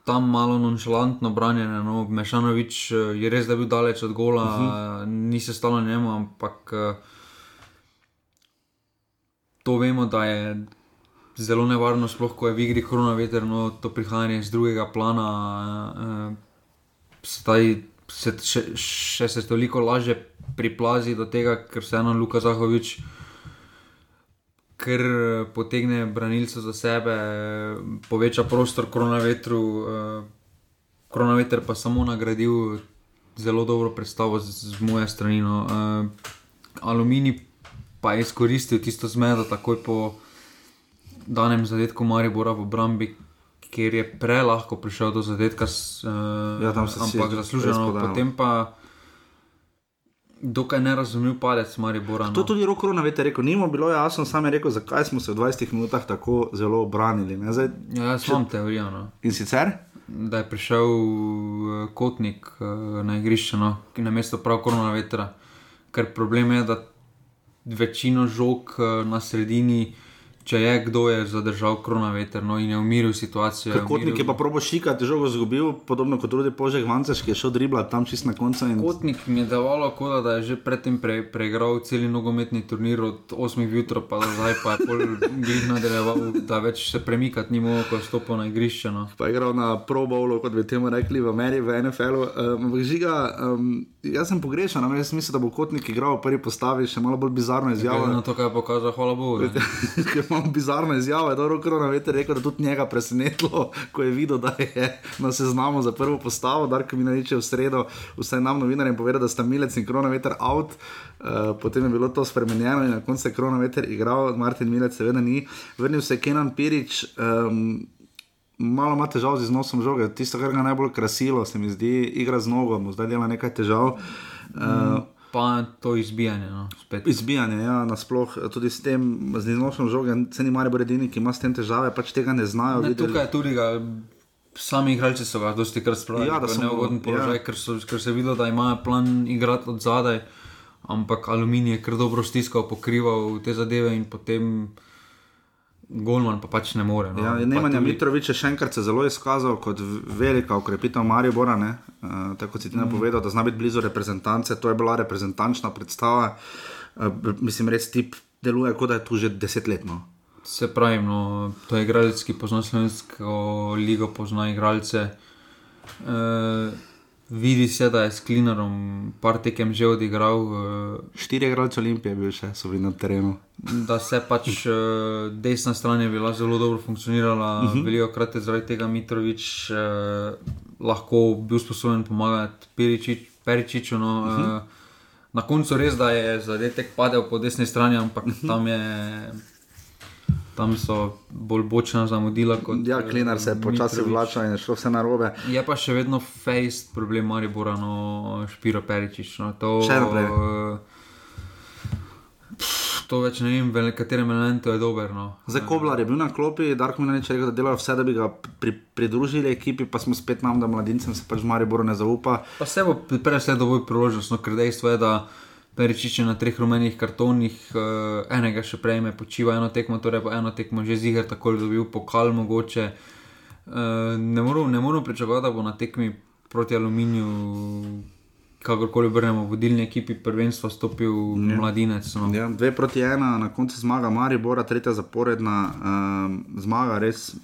tam malo nonšalantno branjenje. No, Mešanovič uh, je res, da je bil daleč od gola, uh -huh. ni se stalo njemu, ampak uh, to vemo, da je zelo nevarno, sploh ko je v igri koronaveter, no to prihajanje z drugega plana. Uh, Zdaj se še, še se toliko lažje priplazi do tega, ker se eno Luka Zahovič ker eh, potegne branilce za sebe, eh, poveča prostor koronavetru, eh, koronaveter pa samo nagradil zelo dobro predstavo z, z moje strani. No. Aluminij pa je izkoristil tisto zmedo takoj po danem zadetku Maribora v obrambi. Ker je prelahko prišel do zadetka, s, Ja, ampak zasluženo, potem pa dokaj nerazumljiv padec Maribora. To je No. tudi roko na veter rekel. Nimo bilo jasno, sam je rekel, zakaj smo se v 20 minutah tako zelo obranili. ne. Zdaj, Ja, jaz imam teorijo. No. in sicer, da je prišel eh, kotnik eh, na igrišče, no, ki na mesto prav korona vetra. Ker problem je, da večino žog eh, na sredini, če je kdo je zadržal korona veter no, in je umiril situacijo. je kotnik je umiril- pa probo šikati, žogo izgubil, podobno kot tudi Požek Vancaš, ki je šel driblat tam čist na koncu. In... Kotnik mi je davalo, kot da- je že predtem pre, preigral cel nogometni turnir od 8 jutra, pa do zdaj pa je pol (laughs) glih nadaljeval, da več se premikati ni mogel, ko je stopil na igrišče. No. pa je igral na Pro Bowlu, kot bi temu rekli v Ameriki, v NFL-u. Um, ampak žiga, um, jaz sem pogrešan, ampak jaz mislim, da bo Kotnik igral v prvi postavi, še malo bolj bizarno izjavo. Na to, kar je pokazal, hvala Bogu. (laughs) Ker imamo bizarno izjavo, je dobro, korona veter rekel, da tudi njega presenetilo, ko je videl, da je na seznamu za prvo postavo, da je Minanič v sredo, vsaj nam novinarjem povedal, da sta Milec in korona veter out. Uh, potem je bilo to spremenjeno in na koncu je korona veter igral, Martin Milec seveda ni. Vrnil se je Kenan Pirič. Um, Malo ima težav z iznosom žoge, tisto, kar ga najbolj krasilo, se mi zdi, igra z nogo, mu zdaj dela nekaj težav. Uh, Pa to izbijanje, no, spet. Izbijanje, ja, nasploh tudi s tem, z iznosom žoge, ceni mari boredini, ki ima s tem težave, pač tega ne znajo. Ne, videli. tukaj tudi ga, sami igralci so ga dosti krat spravili Ja, v neugoden položaj, ja. ker, so, ker se je videlo, da imajo plan igrati od zadaj, ampak aluminij je kar dobro stiskal, pokrival te zadeve in potem Golman pa pač ne more. No. Ja, Nemanja tudi- Mitrovič je še enkrat se zelo izkazal kot velika ukrepitev Maribora, ne? uh, tako si ti Mm. napovedal, da zna biti blizu reprezentance, to je bila reprezentančna predstava. Uh, mislim, res tip deluje, kot da je tu že desetletno. Se pravi, no, to je igralec, ki pozna slovensko ligo, pozna igralce. E, vidi se, da je s Klinarom par tekem že odigral. E, Štiri igralce Olimpije je bil še, so bili na terenu. Da se pač uh, desna stran je bila zelo dobro funkcionirala, uh -huh. veliko krat je zaradi tega Mitrovič uh, lahko bil sposoben pomagati Peričič, Peričiču. No, uh -huh. uh, na koncu res, da je zadetek padel po desni strani, ampak uh -huh. tam je. Tam so bolj bočna zamudila kot. Ja, Klinar se je eh, počasi vlačal in šlo vse narobe. Je pa še vedno fejst problem Maribora, no, Špiro Peričič. No, to, Še naprej. eh, pff, To več ne vem, v katerem elementu je dober. No. Zdaj, Koblar je bil na klopi, Darko mi je rekel, da delajo vse, da bi ga pri, pridružili ekipi, pa smo spet nam, da mladincem se pač v Mariboru ne zaupa. Pa se bo prej vse dovolj priložnost, no, ker dejstvo je, da Peričiče na treh rumenih kartonih, uh, enega še prejme, počiva eno tekmo, torej pa eno tekmo že ziger, tako da bi bil pokal mogoče. Uh, ne moramo pričakovati, da bo na tekmi proti aluminiju kakorkoli obrnemo, vodilni ekipi prvenstva stopil ja. mladinec. No. Ja, dve proti ena, na koncu zmaga Maribora, tretja zaporedna um, zmaga, res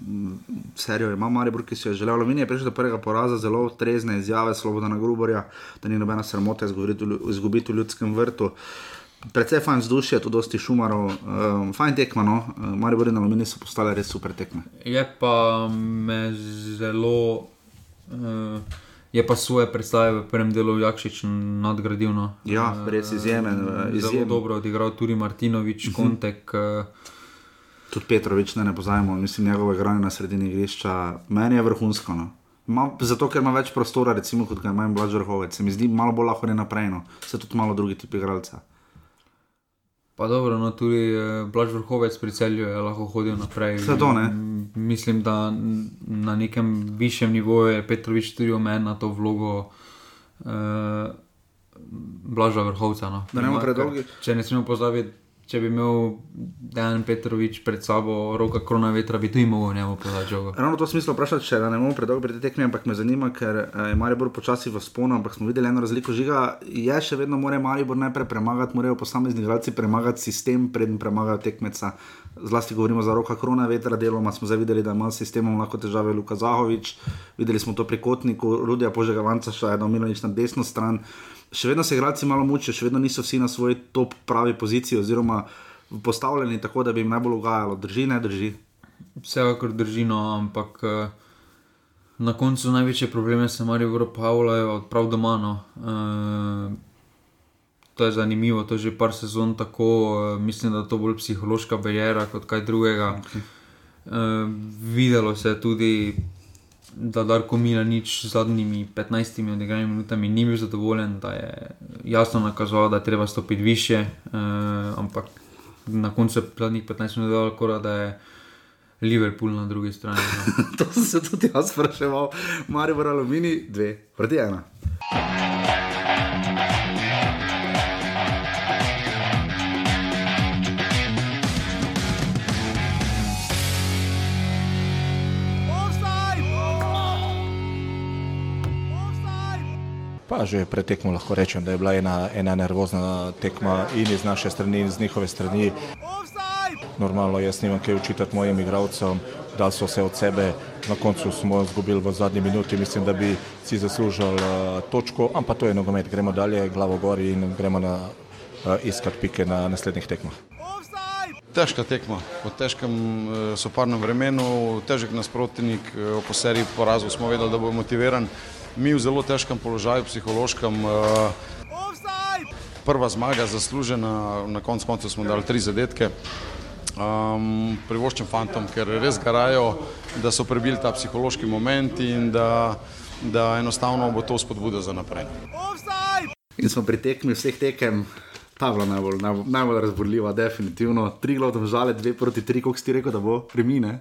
serijo ima Maribor, ki si je želel. Aluminij je prišel do prvega poraza, zelo trezne izjave, sloboda na Gruborja, da ni nobena sramota izgubiti v ljudskem vrtu. Predvsej fajn vzdušje, tudi dosti šumarov, um, fajn tekmo, no? Maribor in Aluminij so postale res super tekme. Je pa me zelo. Uh, je pa svoje predstave v prvem delu Jakšič nadgradil. No. Ja, res izjemen. Eh, zelo dobro odigral tudi Martinovič, uh mhm. -huh. Kontek. Uh, tudi Petrovič, ne, ne pozajmo, mislim, njegove grane na sredini igrišča. Meni je vrhunsko. No. Ma, zato, ker ima več prostora, recimo, kot ga ima Blaž Vrhovec. Se mi zdi malo bolj lahko naprej, no. se tudi malo drugi tipi igralcev. Pa dobro, no, tudi eh, Blaž Vrhovec pri celju je lahko hodil naprej. Zato ne. Mislim, da na nekem višjem nivoju je Petrovič tudi omenil na to vlogo eh, Blaža Vrhovca. No. Da ne bomo predolgi. Če ne smemo pozabiti, če bi imel Dejan Petrovič pred sabo roka korona vetra, bi tudi mogel njemu podati žogo. Ravno to smislo vprašati, če ne bomo predolgo pri tej tekmi, ampak me zanima, ker eh, je Maribor počasi v sponu, ampak smo videli eno razliko žiga. Je še vedno mora Maribor najprej premagati, morajo posamezni igralci premagati sistem, preden premagajo tekmeca. Zlasti govorimo za roka korona vetra, deloma smo zavideli, da ima s sistemom lahko težave Luka Zahovič, videli smo to pri kotniku, Rudija Požega Vanca, še eno Milanič na desno stran še vedno se igralci malo mučijo, še vedno niso vsi na svoji top pravi poziciji, oziroma postavljeni tako, da bi jim najbolj ugajalo. Drži, ne drži. Vsekakor drži, no, ampak uh, na koncu največje probleme se marijo v Pavlaju, prav doma. No. Uh, to je zanimivo, to je že par sezon tako, uh, mislim, da je to bolj psihološka bejera kot kaj drugega. Okay. Uh, videlo se je tudi da Darko Mila nič z zadnjimi 15 odigranimi minutami ni bil zadovoljen, da je jasno nakazoval, da je treba stopiti više, uh, ampak na koncu zadnjih 15 minut je bilo, da je Liverpool na drugi strani. No. (laughs) to sem se tudi jaz spraševal, Marijo Alumini, dve, proti ena. Pa že pretekmo lahko rečem, da je bila ena, ena nervozna tekma in iz naše strani, in iz njihove strani. Normalno, jaz nimam kaj učitati mojim igralcem, da so se od sebe, na koncu smo izgubili v zadnji minuti, mislim, da bi si zaslužili uh, točko, ampak to je nogomet, gremo dalje, glavo gori in gremo na, uh, iskat pike na naslednjih tekmah. Težka tekma, po težkem uh, soparnem vremenu, težek nasprotnik, po seriji porazov smo vedeli, da bo motiviran mi v zelo težkem položaju, psihološkem. Eh, prva zmaga zaslužena, na koncu koncev smo dali tri zadetke. Um, privoščim fantom, ker res garajo, da so prebili ta psihološki moment in da, da enostavno bo to spodbuda za naprej. In smo pri tekmi vseh tekem, ta bila najbolj, najbolj, najbolj razborljiva, definitivno. Tri glavne žale, dve proti tri, koliko si ti rekel, da bo premine.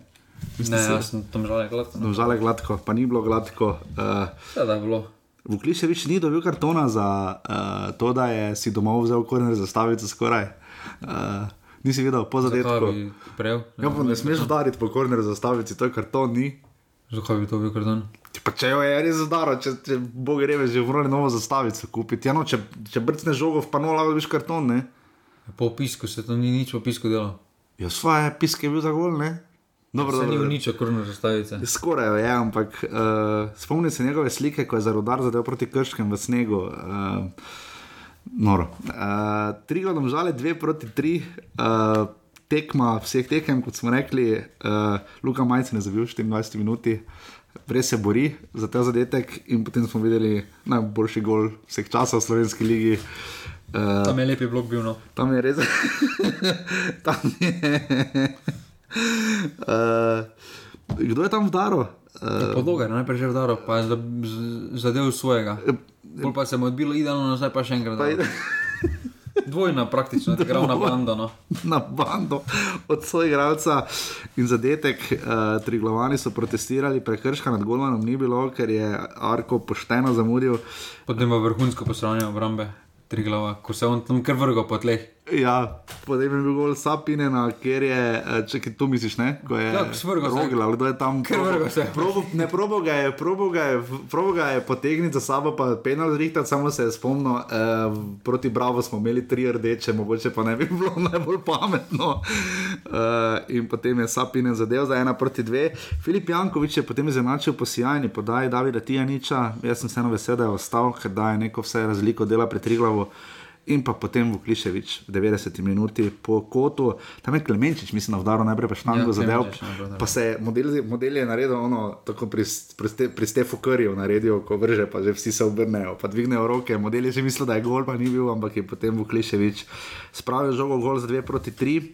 Ne, jaz sem tam žale gladko. No. Žale gladko, pa ni bilo gladko. Uh, ja, da je bilo. Vukliš več ni dobil kartona za uh, to, da je si domov vzel korner za stavico skoraj. Uh, nisi videl po zadetku. Ja, pa ne smeš udariti po korner za stavici, to je karton, ni. Zakaj bi to bil karton? Pa če jo je res zdaro, če, če bo gre, že vrne novo zastavico kupiti. Ja, no, če, če brcne žogo, pa no, lahko biš karton, ne. Po opisku se to ni nič po opisku delo. Ja, svoje piske je bil za gol, ne. Dobro, se ni v nič okrnil zastavice. Skoraj je, ampak uh, spomnim se njegove slike, ko je za rodar zadev proti krškem v snegu. Uh, noro. Uh, tri gledam žale, dve proti tri. Uh, tekma vseh tekem, kot smo rekli, uh, Luka Majcen je zabil 24 minut, res se bori za ta zadetek in potem smo videli najboljši gol vseh časov v slovenski ligi. Uh, tam je lepi blok bil. No. Tam je res. (laughs) tam je. Uh, (laughs) kdo je tam vdaro? Uh, Podloga, najprej že vdaro, pa je zadev svojega. Pol pa se mu je odbilo idealno, zdaj pa še enkrat. Pa Dvojna, praktično, (laughs) da gre na bando. No. Na bando od svojega igralca in zadetek. Uh, tri glavani so protestirali, prekrška nad Golmanom ni bilo, ker je Arko pošteno zamudil. Potem pa vrhunsko poslovanje obrambe. tri glava, ko se on tam kar vrgo po tleh. Ja, potem je bil gol Sapinena, ker je, eh, če to misliš, ne? Ko je Ja, se. rogla, kdo je tam. Probo, ne, probo ga je, probo ga je, probo ga je potegniti za sabo, pa penal zrihtati, samo se je spomnil, eh, proti Bravo smo imeli tri rdeče, mogoče pa ne bi bilo (laughs) najbolj pametno. Eh, in potem je Sapinen zadev za ena proti dve. Filip Jankovič je potem izenačil po sjajni podaji Davida Tijaniča, jaz sem vseeno vesel, da je ostal, ker daje neko vse razliko dela pred Triglavo. In pa potem Vukliševič v 90 minuti po kotu, tam je Klemenčič, mislim, da vdaro najprej pa štango Ja, zadev. Da. Pa se je model, model je naredil ono, tako pri, pri, Ste- pri Stefu Krju naredil, ko vrže, pa že vsi se obrnejo, pa dvignejo roke. Model je že mislil, da je gol, pa ni bil, ampak je potem Vukliševič spravil žogo gol za 2 proti 3.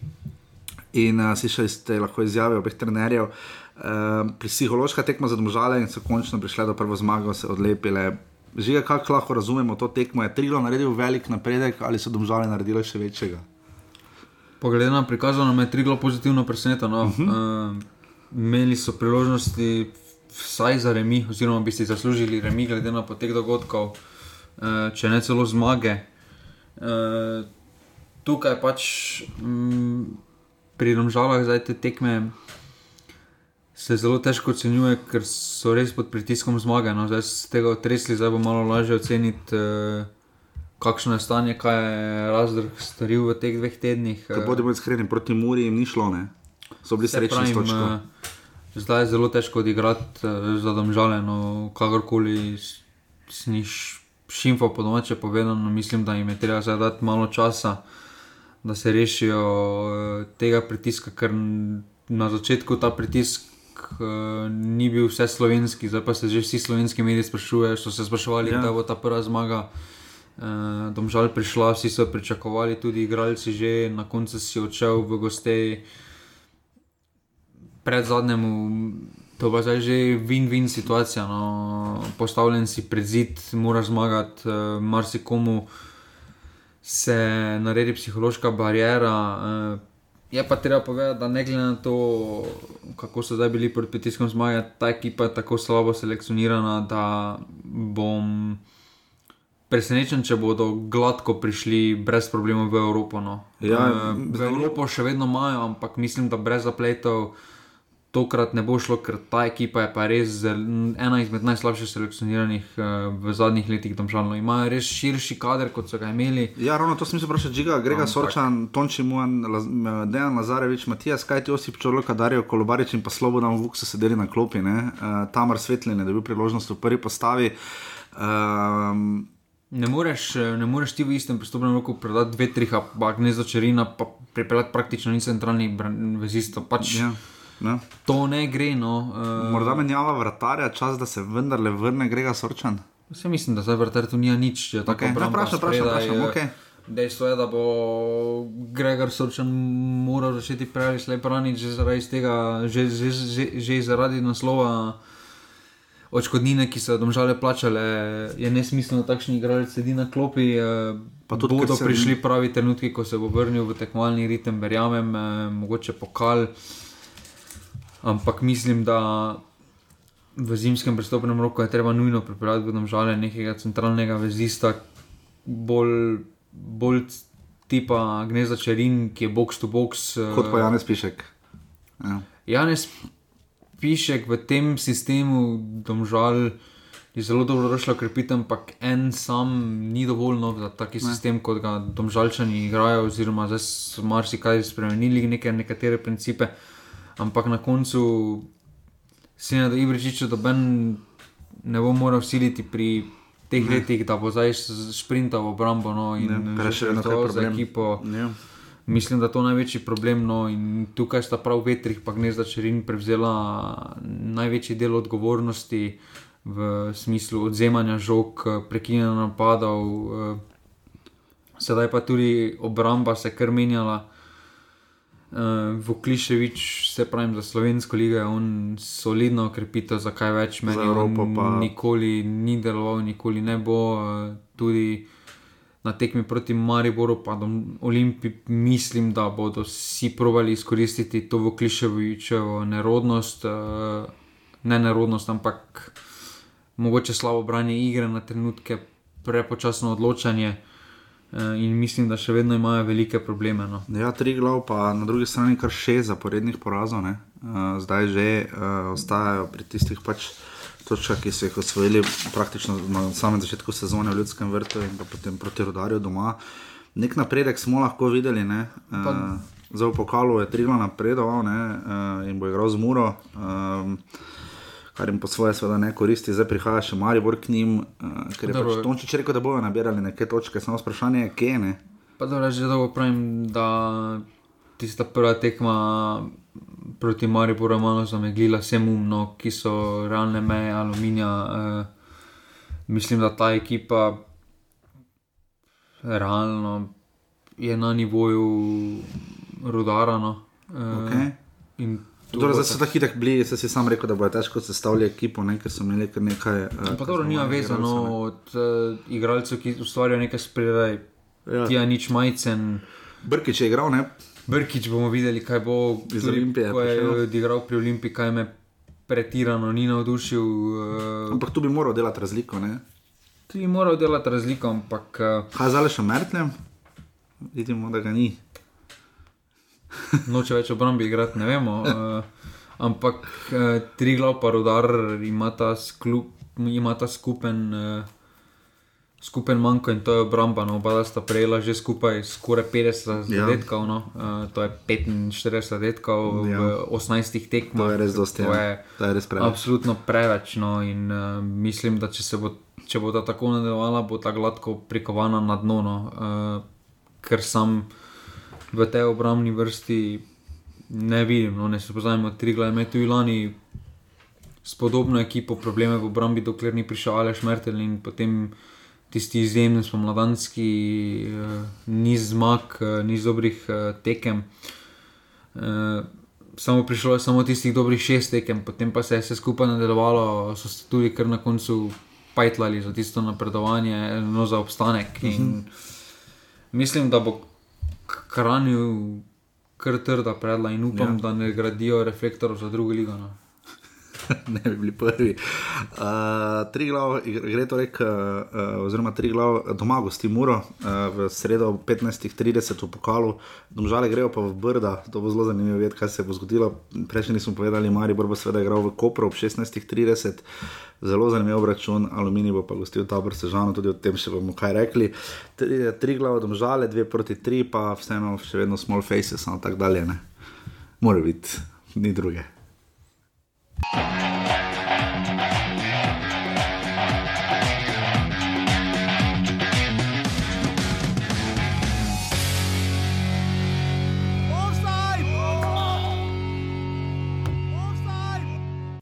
In uh, slišali ste lahko izjave obeh trenerjev. Uh, psihološka tekma za domžale in so končno prišle do prve zmage, se odlepile. Žiga, kako lahko razumemo to tekmo? Je Trilo naredil velik napredek ali so domžale naredile še večjega? Poglede na prikazano, me je Triglo pozitivno presenetilo. Uh. -huh. uh, imeli so priložnosti vsaj za remi, oziroma bi si zaslužili remi, glede na potek dogodkov, uh, če ne celo zmage. Uh, tukaj pač mm, pri Romžalah zdaj te tekme se zelo težko ocenjuje, ker so res pod pritiskom zmage. No. Zdaj z tega otresli, zdaj bo malo lažje oceniti. Uh, Kakšno je stanje, kaj je razdrg storil v teh dveh tednih? Ker eh, bodimo iskreni, proti Muri jim ni šlo, ne? so bili Se srečni s točko. eh, Zdaj je zelo težko odigrati uh, za domžale, no, kakorkoli sniš šimfa po domače povedano, mislim, da jim je treba zdaj dati malo časa, da se rešijo uh, tega pritiska, ker na začetku ta pritisk uh, ni bil vse slovenski, zdaj pa se že vsi slovenski mediji sprašujejo, so se spraševali, Ja. kdaj bo ta prva zmaga. Uh, domžal prišla, vsi so pričakovali, tudi igralci že, na koncu si odšel v gosteji pred zadnjemu, to pa zdaj že win-win situacija. No. Postavljen si pred zid, moraš zmagati, uh, marsikomu se naredi psihološka barijera. Uh, je pa treba povedati, da ne glede na to, kako so zdaj bili pod pritiskom zmage, ta ekipa je tako slabo selekcionirana, da bom. Presenečen, če bodo gladko prišli brez problemov v Evropo. No. Ja, v Evropo še vedno imajo, ampak mislim, da brez zapletov tokrat ne bo šlo, ker ta ekipa je pa res zel- ena izmed najslabših selekcioniranih uh, v zadnjih letih domžalno. Imajo res širši kader, kot so ga imeli. Ja, ravno to sem se vprašal, Žiga, Grega Ampak- Sorčan, Tonči Muan, Dejan Lazarevič, Matijas, kaj ti Osip Čorloka, Darijo Kolobarič in pa Slobodan Vuk so sedeli na klopi, ne? Uh, Tamar Svetlin je dobil priložnost v prvi postavi. Um, Ne moreš, eh, ne moreš ti v istem pristopnem roku predati dve, tri, pa gnezdo črina, pa pripeljati praktično ni centralni vezist. Pač ja, ja. To ne gre. No. Uh, Morda menjava vratarja, čas, da se vendarle vrne Grega Sorčan. Vse mislim, da zdaj vrtar tu nija nič, če tako Okej, ja, vprašam, vprašam, vprašam, okej. Dejstvo je, da bo Gregor Sorčan moral začeti prej ali slej braniti že zaradi tega, že, že, že, že zaradi naslova odškodnine, ki so jo domžale plačale, je nesmiselno, da takšni igralec sedi na klopi. eh, Pa tudi, bodo prišli pravi trenutki, ko se bo vrnil v tekmovalni ritem, verjamem, eh, mogoče pokal. Ampak mislim, da v zimskem prestopnem roku je treba nujno pripeljati v domžale nekega centralnega vezista, bolj, bolj tipa Gneza Čerin, ki je box to box. eh, Kot pa Janez Pišek. Ja. Janez Pišek v tem sistemu domžal. Je zelo dobro došlo krepiti, ampak en sam ni dovolj nov za taki ne. sistem, kot ga domžalčani igrajo, oziroma zdaj so marsikaj spremenili, neke, nekatere principe. Ampak na koncu se je da Ibričič, da ben ne bo moral siliti pri teh ne. letih, da bo zdaj sprintal v obrambo no, in Ne, je še kar za ekipo. Ja. Mislim, da je to največji problem. No, in tukaj sta prav vetrih, pa gnezda Čerin prevzela največji del odgovornosti v smislu odzemanja žog, prekinjanja napadov. eh, Sedaj pa tudi obramba se je kar menjala. Uh, Vukliševič, se pravi, za slovensko ligo je on solidno okrepitev, zakaj več meni Za Evropo pa- nikoli ni deloval, nikoli ne bo. Uh, tudi na tekmi proti Mariboru, pa do Olimpiji, mislim, da bodo vsi provali izkoristiti to Vukliševičevo nerodnost, uh, ne nerodnost, ampak mogoče slabo branje igre na trenutke, prepočasno odločanje. Uh, in mislim, da še vedno imajo velike probleme. No. Ja, tri glav, pa na drugi strani kar šest zaporednih porazov, uh, zdaj že uh, ostajajo pri tistih pač točkah, ki so jih osvojili praktično na samem začetku sezone v Ljudskem vrtu in potem proti rodarju doma. Nek napredek smo lahko videli. Uh, Zdaj v pokalu je Trigla napredoval ne, uh, in bo igral z Muro. Um, kar jim po svoje seveda ne koristi, zdaj prihaja še Maribor k njim, uh, ker je pač Tončič rekel, da bojo nabirali neke točke, samo vprašanje je, kje ne. Pa da že dolgo pravim, da tista prva tekma proti Mariboru je malo zameglila vsem umno, ki so realne meje aluminija. Uh, mislim, da ta ekipa realno je na nivoju rudarano. Uh, okay. Torej, zdaj so tako hitri, bili, se si sam rekel, da bo težko sestavljati ekipo, ne, ker so imeli kar nekaj. Uh, pa dobro, nima vezano od uh, igralcev, ki ustvarjajo nekaj spredaj, ja. ti je nič majcen. Brkič je igral, ne? Brkič bomo videli, kaj bo iz Olimpije. Ko je odigral pri Olimpiji, kaj me pretirano ni navdušil. Uh, ampak tu bi moral delati razliko, ne? Tu bi moral delati razliko, ampak. Uh, kaj zdaj še mrtvem? Vidimo, da ga ni. Noče več obrambi igrati, ne vemo. Uh, (laughs) ampak uh, tri glav, pa rodar ima ta, sklup, ima ta skupen, uh, skupen manjko in to je obramba. No, oba sta prejela že skupaj skoraj 50 ja. zadetkov, no, uh, to je 45 zadetkov ja. v 18 tekmah. To je res dosti. To ja. je, to je res preveč. Absolutno preveč. No, in uh, mislim, da če se bo. Če bo ta tako nadaljevala, bo ta gladko prikovana na dno, no, uh, ker sem v tej obrambni vrsti ne vidim. No, ne se poznamo, tri glavne, tu in lani s podobno ekipo, probleme v obrambi, dokler ni prišel Aleš Mertel in potem tisti izjemni spomladanski uh, niz zmag, uh, niz dobrih uh, tekem. Uh, samo prišlo je samo tistih dobrih šest tekem, potem pa se je vse skupaj nadaljevalo, so se tudi kar na koncu pajtlali za tisto napredovanje, no za obstanek. In mhm. mislim, da bo hranil kar trda predla in upam, ja. da ne gradijo reflektorjev za drugo ligo. No. (laughs) ne bi bili prvi. Uh, tri glav, gre torej, uh, oziroma tri glav doma, gosti Muro, uh, v sredo 15:30 v pokalu, domžale grejo pa v Brda, to bo zelo zanimivo vedeti, kaj se bo zgodilo. Prejšnji smo povedali, Mari bo seveda igral v Kopru ob 16:30. Zelo zanimiv račun, aluminij bo pa gostil ta vrstežano, tudi o tem še bomo kaj rekli. Tri, tri glave domžale, dve proti tri, pa vseeno še vedno small faces in tako dalje. Mora biti, ni druge. Bye.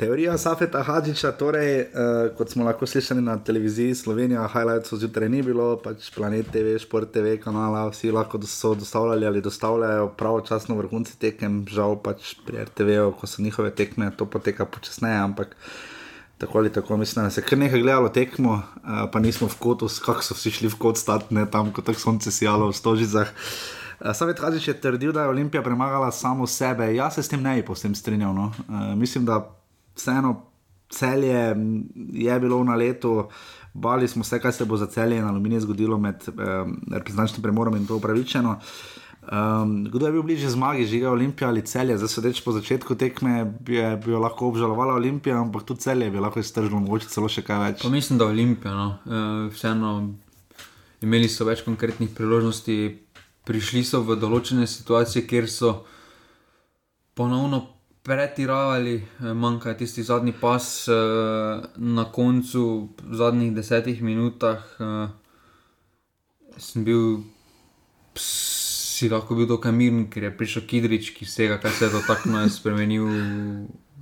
Teorija Safeta Hadžiča, torej, uh, kot smo lahko slišali na televiziji Slovenija, highlights zjutraj ni bilo, pač planet TV, šport TV, kanala, vsi lahko so dostavljali ali dostavljajo pravočasno vrhunci tekem, žal pač pri RTV-u, ko so njihove tekme, to poteka počasneje, ampak tako ali tako mislim, da se kar nekaj gledalo tekmo, uh, pa nismo v kotu, kako so vsi šli v kot statne, tam kot tako sonce sijalo v stožicah. Uh, Savet Hadžič je trdil, da je Olimpija premagala samo sebe. Jaz se s tem ne bi posebno strinjal. No? Uh, mislim, da vseeno celje je bilo na letu, bali smo se, kaj se bo za celje in aluminij zgodilo med um, reprezentančnim premorom in to upravičeno. Um, kdo je bil bližje zmagi, žiga Olimpija ali celje? Zdaj, sodeč po začetku tekme, bi, je, bi jo lahko obžalovala Olimpija, ampak tudi celje bi lahko iztržilo, mogoče celo še kaj več. Pa mislim, da Olimpija, no. uh, vseeno imeli so več konkretnih priložnosti, prišli so v določene situacije, kjer so ponovno pretiravali, eh, manjka je tisti zadnji pas uh, na koncu, v zadnjih desetih minutah. Uh, sem bil, si lahko bil dokaj miren, ker je prišel Kidrič, ki vsega, kar se je dotaknil, spremenil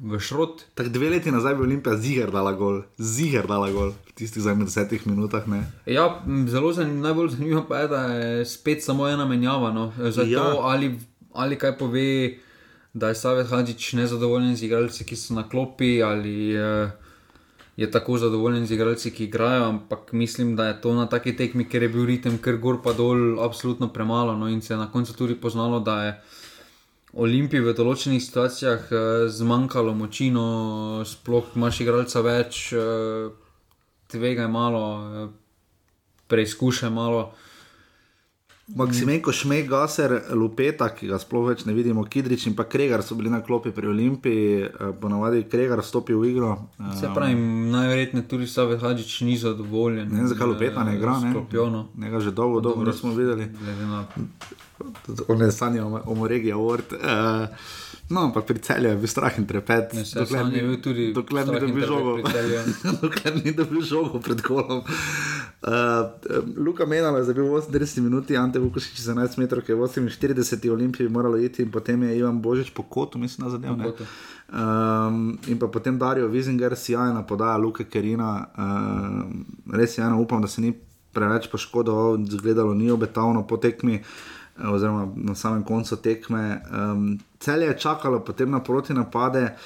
v šrot. Tako dve leti nazaj bi Olimpija ziger dala gol, ziger dala gol v tistih zadnjih desetih minutah. Ne? Ja, zelo zanimivo, najbolj zanimivo pa je, da je spet samo ena menjava. No. Zato ja. ali, ali kaj pove da je Savet Hadžič nezadovoljen z igralci, ki so na klopi, ali uh, je tako zadovoljen z igralci, ki igrajo. Ampak mislim, da je to na taki tekmi, ker je bil ritem kar gor pa dol, absolutno premalo. No, in se je na koncu tudi poznalo, da je Olimpiji v določenih situacijah uh, zmanjkalo moči, no, sploh imaš igralca več, uh, tvega je malo, uh, preizkušaj malo. Maksimenko Šmej, Gaser, Lupeta, ki ga sploh več ne vidimo, Kidrič in pa Kregar so bili na klopi pri Olimpiji, uh, ponavadi Kregar stopi v igro. Uh, Se pravi, najverjetneje tudi Savet Hadžič ni zadovoljen. Ne vem, zakaj Lupeta ne igra, ne? Sklopijono. Njega že dolgo, dolgo nismo videli. Glede na On je sanjal o Moregi Award. Uh, no, ampak pri celju je bil strah in trepet. Ne, Sanja je bil tudi dokler ni dobil žogo. (laughs) dokler ni dobil žogo pred golom. Uh, Luka Menala je zabil 38 minut, Ante Vukošič 11 metrov, ki je v 48 Olimpiji moralo iti in potem je Ivan Božič po kotu, mislim, na zadev. ne. Um, in pa potem Darijo Vizinger, sjajna podaja Luke Kerina, um, res sjajna, upam, da se ni preveč poškodoval, zgledalo ni obetavno po tekmi, eh, oziroma na samem koncu tekme. Um, Celje je čakalo potem na proti napade.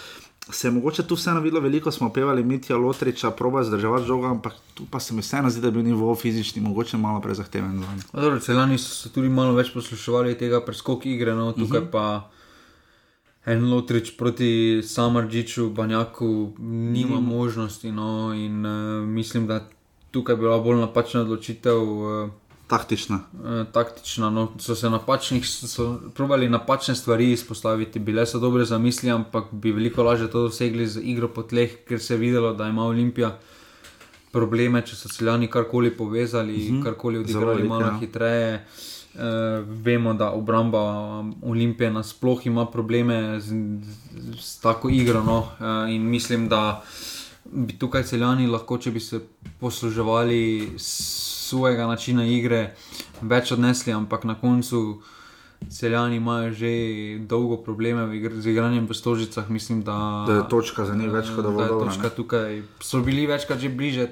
Se je mogoče tu vseeno videlo, veliko smo pevali Mitja Lotriča, proba zdržati žogo, ampak tu pa se mi vseeno zdi, da je bil nivo fizični, mogoče malo prezahteven. celani so se tudi malo več posluševali tega preskoka igre, no, tukaj uh -huh. pa en Lotrič proti Samardžiču, Banjaku, nima možnosti. No, in uh, mislim, da tukaj je bila bolj napačna odločitev. Uh, Taktična. eh, taktična. No, so se napačnih, so probali napačne stvari izpostaviti, bile so dobre zamisli, ampak bi veliko lažje to dosegli z igro po tleh, ker se je videlo, da ima Olimpija probleme, če so celjani karkoli povezali, mm -hmm. karkoli odigrali veliko, malo ja. hitreje. Uh, vemo, da obramba Olimpije nasploh ima probleme z, z, z tako igro. No? Uh, in mislim, da bi tukaj celjani lahko, če bi se posluževali svojega načina igre, več odnesli, ampak na koncu celjani imajo že dolgo probleme igr z igranjem v stožicah. Mislim, da, Da je točka za njih več kot dovolj dobra, tukaj. So bili večkrat že bliže,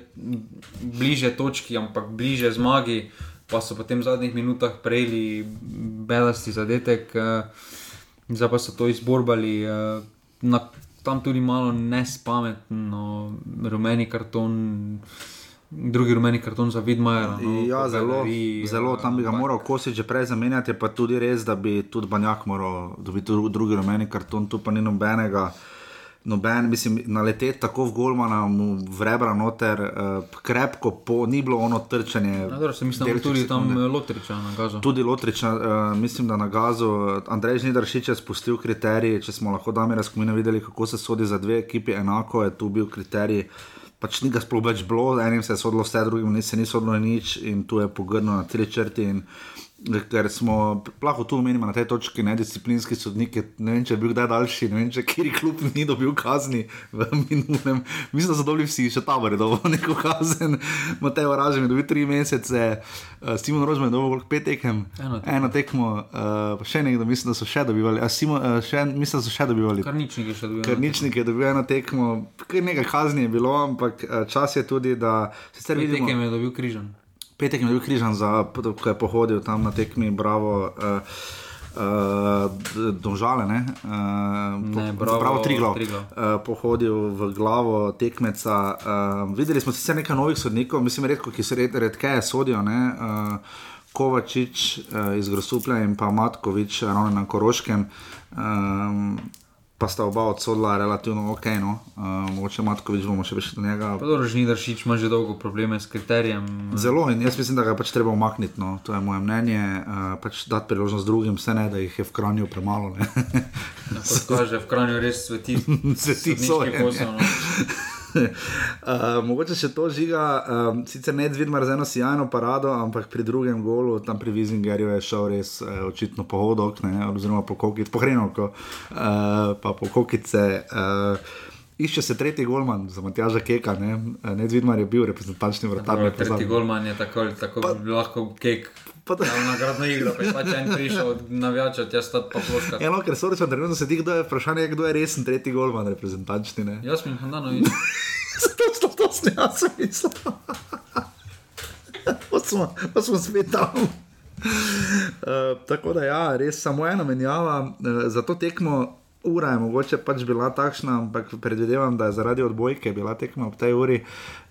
bliže točki, ampak bliže zmagi, pa so potem v zadnjih minutah prejeli bedasti zadetek, eh, zdaj pa so to izborbali. eh, Na, tam tudi malo nespametno, rumeni karton. Drugi rumeni karton za Vidmajera. No, Ja, zelo, galeriji, zelo tam bi ga ampak- moral Kosič že prej zamenjati, je pa tudi res, da bi tudi Banjak moral dobiti dru- drugi rumeni karton, tu pa ni nobenega. Noben, mislim, naleteti tako v Golmana, v rebra noter, uh, krepko, po, ni bilo ono trčanje. Ja, dobro, se mislim, da delček tudi tam sekunde. eh, Lotriča na gazu. Tudi Lotriča, uh, mislim, da na gazu. Andrej Žnidaršič je spustil kriterij, če smo lahko dami razkomine videli, kako se sodi za dve ekipi, enako je tu bil kriterij. Pač ni ga sploh več bilo, enim se je sodilo vse, drugim se ni sodilo nič in tu je pogrno na tri črti. In, ker smo lahko tu omenili na tej točki nedisciplinski sodnik, je, ne vem, če je bil kdaj daljši, ne vem, če kjer klub ni dobil kazni v minulem. Mislim, da so dobili vsi, še tabor je dobil (laughs) neko kazen, Matej Oražem je dobil tri mesece, uh, Simon Rožman je dobil pet tekem, Eno tekmo. eno tekmo, uh, še nekdo, mislim, da so še dobivali, a Simon, uh, še, mislim, da so še dobivali. Karničnik je še dobil. Ker ničnik je dobil eno tekmo, kar nekaj kazni je bilo, ampak eh, čas je tudi, da sicer vidimo. Tekem je dobil križan. Petek je bil križan, za, ko je pohodil tam na tekmi, bravo. Uh, Uh, domžale, ne, uh, Ne, Bravo, Triglav, Triglav. uh, pohodil v glavo tekmeca. Uh, videli smo sicer nekaj novih sodnikov, mislim, redko, ki se red, redkeje sodijo. Ne, uh, Kovačič uh, iz Grosuplja in pa Matkovič, ravno na Koroškem. Um, pa sta oba odsodila relativno ok, no, uh, mogoče Matkovič bomo še prišli do njega. Pa dobro, Žnidaršič ima že dolgo probleme s kriterijem. Zelo in jaz mislim, da ga je pač treba umakniti. No. To je moje mnenje. Uh, pač dati priložnost drugim, vse ne, da jih je v kranju premalo. ne. Ja, Kot kaže, v Kranju res sveti. (laughs) Sveti posel, no. Uh, (laughs) mogoče še to žiga, um, sicer ne Dvidmar z eno sjajno parado, ampak pri drugem golu, tam pri Vizingerju je šel res uh, očitno po hodok, ne, oziroma po kokice, po hrenovko, uh, pa po kokice. Uh, Išče se tretji golman za Matjaža Keka, ne, ne Dvidmar je bil reprezentančni vratar. Dobro, ne Tretji golman je tako, ali tako pa, lahko kek. Pa da- Pa na gradno igro, pa je pač en prišel od navijača, tja sta pa ploska. Eno, ker so rečeno, trenutno se ti, kdo je vprašanje, je, kdo je resen tretji golman reprezentančni. Ne? Jasmin Handanovič. (laughs) (laughs) to smo to snjali, mislim. pa smo, pa smo spet tam. Uh, (laughs) tako da, ja, res samo ena menjava, uh, za to tekmo. Ura je mogoče pač bila takšna, ampak predvidevam, da je zaradi odbojke bila tekma ob tej uri.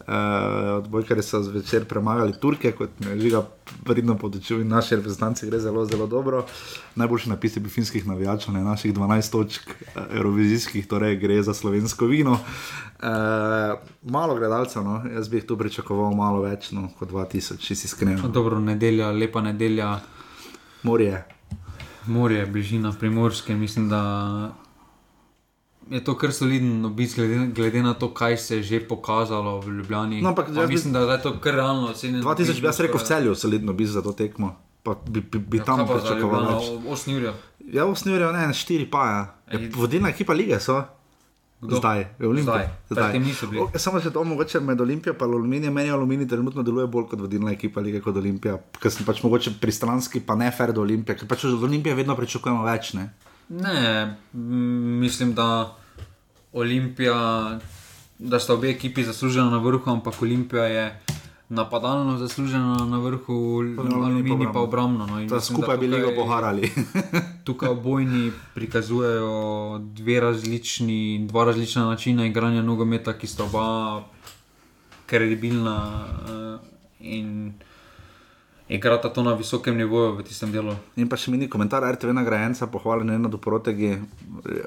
Uh, odbojkari so zvečer premagali Turke, kot me je žiga pridno podočil in naši reprezentanci gre zelo, zelo dobro. Najboljši napis je bil finskih navijačev, ne naših 12 točk uh, evrovizijskih, torej gre za slovensko vino. Uh, malo gledalcev, no? jaz bi jih tu pričakoval malo več no, kot 2000, če si iskren. Dobro, nedelja, lepa nedelja. Morje. Morje, bližina primorske, mislim, da je to kar soliden obisk, glede, glede na to, kaj se je že pokazalo v Ljubljani. No, ampak Pa mislim, da je to kar realno ocenjeno. 2000 bi jaz rekel v celju, solidno obisk za to tekmo. Pa bi, bi, bi Ja, tam pričakoval Ljubljano? več. 8 ur. Ja, 8 ur, ne, 4 pa ja. Ej. Vodilna ekipa lige so. Kdo? Zdaj, je Olimpija. Zdaj. Bili. O, Samo še to, mogoče med Olimpijo in Aluminijem, meni Aluminij trenutno deluje bolj kot vodilna ekipa lige kot Olimpija, ker sem pač mogoče pristranski, pa ne fer do Olimpije, ker pač od Olimpije vedno pričakujemo več. Ne? Ne, mislim, da Olimpija, da sta obe ekipi zaslužena na vrhu, ampak Olimpija je napadalno zaslužena na vrhu, Aluminij pa obrambno. No, mislim, skupaj bi tukaj- poharali. (laughs) Tukaj obojni prikazujejo dve različni, dva različna načina igranja nogometa, ki sta oba kredibilna uh, in igrata to na visokem nivoju v tistem delu. In pa še mini komentar RTV nagrajenca, pohvaljen je na doprotegi,